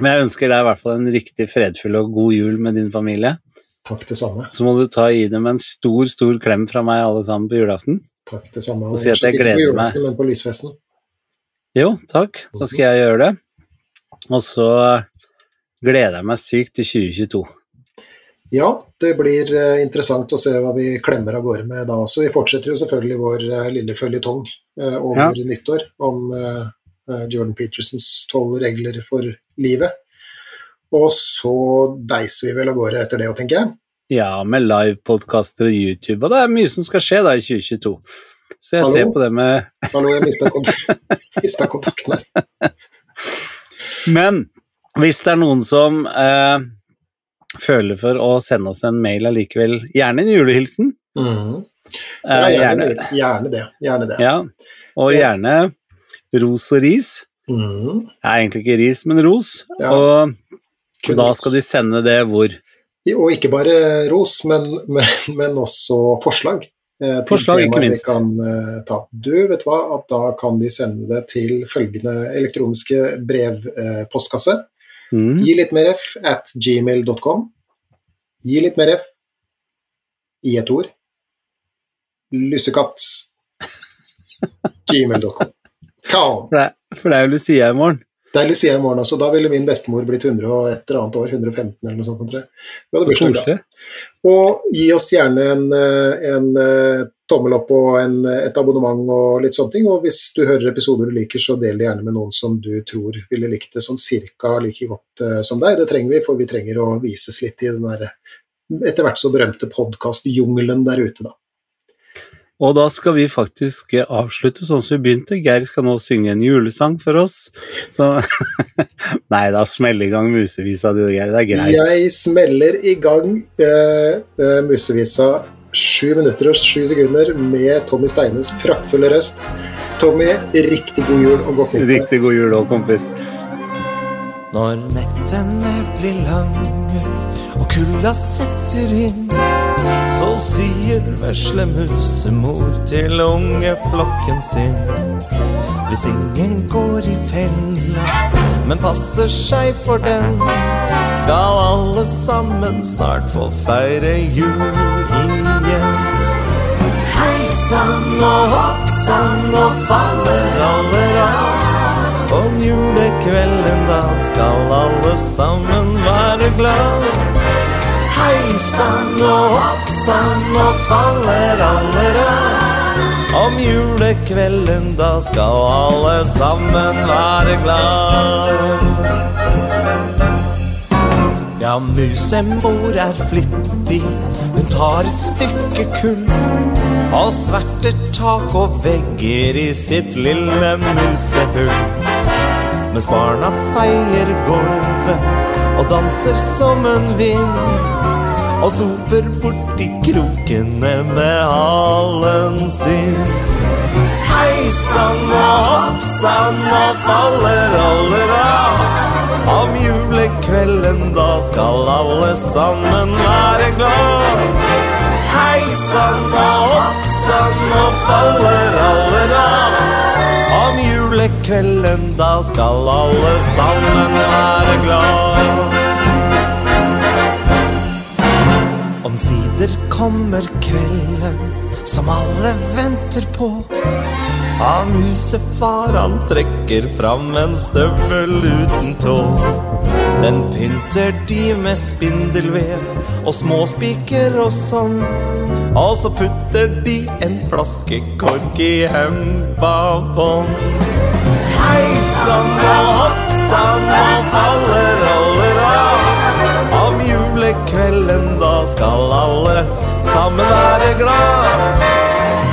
Men jeg ønsker deg i hvert fall en riktig fredfull og god jul med din familie. Takk det samme. Så må du ta i dem en stor, stor klem fra meg alle sammen på julaften. Takk det samme. Og si at jeg Ikke på gleder julaften, Men på lysfesten. Jo, takk. Da skal jeg gjøre det. Og så gleder jeg meg sykt til 2022. Ja, det blir eh, interessant å se hva vi klemmer av gårde med da også. Vi fortsetter jo selvfølgelig vår eh, lille føljetong eh, over Ja. nyttår om Jordan Petersens tolv regler for livet. Og så deiser vi vel av gårde etter det òg, tenker jeg. Ja, med livepodkaster og YouTube, og det er mye som skal skje da i 2022. Så jeg Hallo? ser på det med Hallo, jeg mista kont kontakten her. Men hvis det er noen som eh, føler for å sende oss en mail allikevel, gjerne en julehilsen. Mm. Ja, gjerne, gjerne det. Gjerne det. ja, og gjerne ros og ris. Mhm. Det er egentlig ikke ris, men ros. Ja. Og Kun da skal de sende det hvor? Og ikke bare ros, men, men, men også forslag. eh, Forslag, ikke minst. Kan eh, ta. Du, vet hva, at da kan de sende det til følgende elektroniske brevpostkasse. Mm. Gi litt mer f at gmail.com. Gi litt mer f i et ord. Lussekatt. Gmail.com. Kaon. For, det, for det er jo Lucia i morgen. Det er Lucia i morgen også. Da ville min bestemor blitt 100 og et eller annet år. 115 eller noe sånt. Vi hadde bursdag da. Og gi oss gjerne en, eh, en eh, tommel opp og en, et abonnement og litt sånne ting. Og hvis du hører episoder du liker, så del det gjerne med noen som du tror ville likt det sånn cirka like godt uh, som deg. Det trenger vi, for vi trenger å vises litt i den der etter hvert så berømte podkastjungelen der ute, da. Og da skal vi faktisk eh, avslutte sånn som vi begynte. Geir skal nå synge en julesang for oss. Så Nei da, smell i gang musevisa di, Geir. Det er greit. Jeg smeller i gang uh, eh, Musevisa sju minutter og sju sekunder med Tommy Steines praktfulle røst. Tommy, riktig god jul og godt nyttår. Riktig god jul òg, kompis. Når nettene blir lange og kulda setter inn, så sier vesle musemor til ungeflokken sin. Hvis ingen går i fella, men passer seg for den, skal alle sammen snart få feire jul igjen. Hei sann og hopp sann og faller alle av. Om julekvelden da skal alle sammen være glad. Hei sann og hopp sann nå faller alle av. Om julekvelden da skal alle sammen være glad. Ja, musemor er flittig, hun tar et stykke kull. Og sverter tak og vegger i sitt lille musehull. Mens barna feier gulvet og danser som en vind. Og soper borti krokene med halen sin. Hei sann og hopp sann og faller aller av. Om julekvelden da skal alle sammen være glad. Hei sann og hopp sann og faller aller av. Om julekvelden da skal alle sammen være glad. Omsider kommer kvelden som alle venter på. Av musefar han trekker fram en støvel uten tå. Den pynter de med spindelvev og småspiker og sånn. Og så putter de en flaske kork i hempa bånd. Hei sann og hopp sann og faller sammen være glad.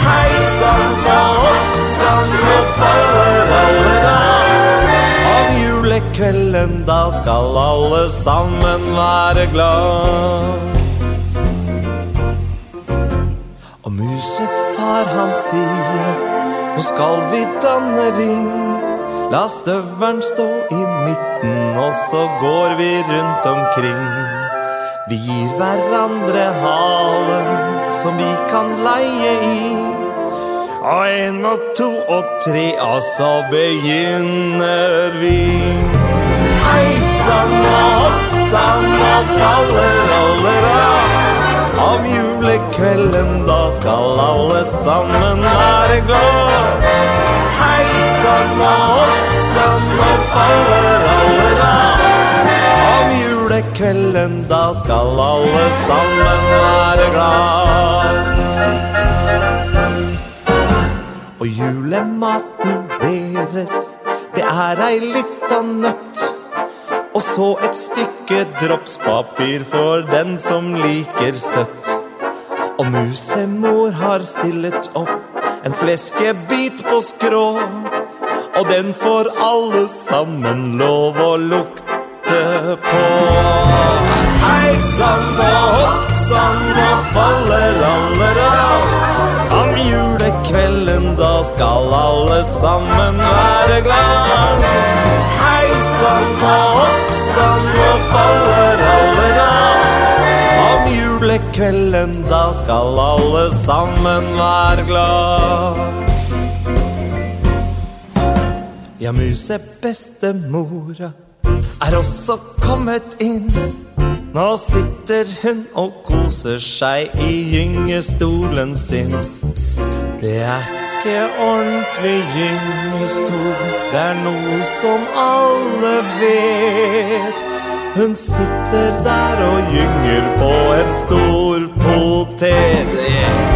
Hei sann hopp sann og faller alle av. Om julekvelden da skal alle sammen være glad. Og musefar han sier Nå skal vi danne ring La støvelen stå i midten Og så går vi rundt omkring Vi gir hverandre halen som vi kan leie i. Og en og to og tre, og så begynner vi. Hei sann og hopp sann og fallerallera. av. Om julekvelden da skal alle sammen være glad. Hei sann og hopp sann og faller aller av. Om julekvelden da skal alle sammen være glad. Og julematen deres, det er ei lita nøtt. Og så et stykke dropspapir for den som liker søtt. Og musemor har stillet opp en fleskebit på skrå. Og den får alle sammen lov å lukte på. Hei sann og hopp sann og faller alle av. Om julekvelden da skal alle sammen være glad. Hei sann og hopp sann og faller alle av. Om julekvelden da skal alle sammen være glad. Ja, musebestemora er også kommet inn. Nå sitter hun og koser seg i gyngestolen sin. Det er ikke ordentlig gyngestol, det er noe som alle vet. Hun sitter der og gynger på en stor potet. Om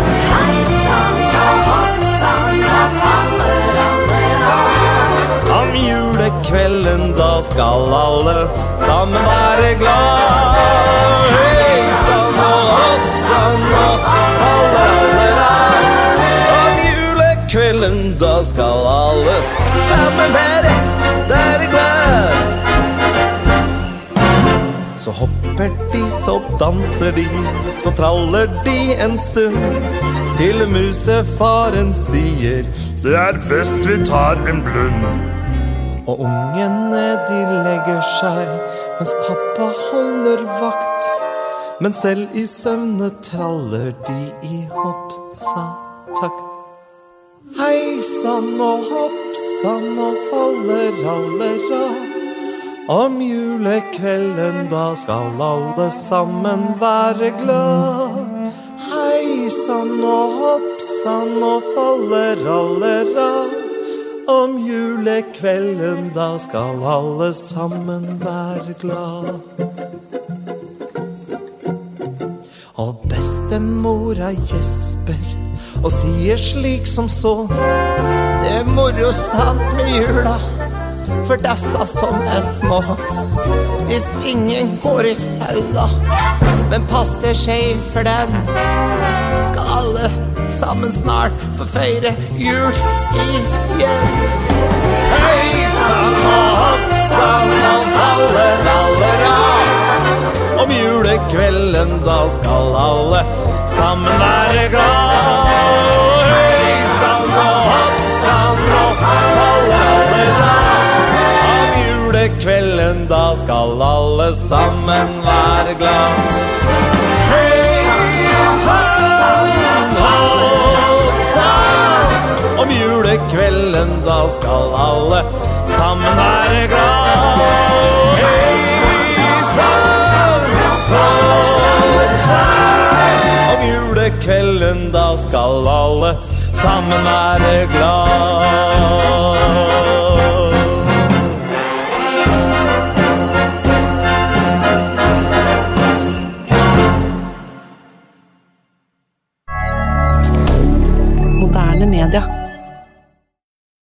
julekvelden da skal alle sammen være glad. Hei sann og hopp sann og alle. Om julekvelden da skal alle sammen være, være glad. Så hopper de, så danser de, så traller de en stund. Til musefaren sier det er best vi tar en blund. Og ungene de legger seg mens pappa holder vakt. Men selv i søvne traller de i hopp sa takt. Hei sann og hopp sann og faller allera. Om julekvelden da skal alle sammen være glad. Hei sann og hopp sann og faller allera. Om julekvelden da skal alle sammen være glad. Og bestemora gjesper og sier slik som så. Det er moro sant med jula for dessa som er små. Hvis ingen går i fella, men pass deg skeiv for dem, skal alle sammen snart for feire jul igjen. Hei sann og hopp sann og faller aller av. Om julekvelden da skal alle sammen være glad. Hei sann og hopp sann og faller aller. Om julekvelden da skal alle sammen være glad. om julekvelden, da skal alle sammen være glad. Om julekvelden, da skal alle sammen være glad. moderne media.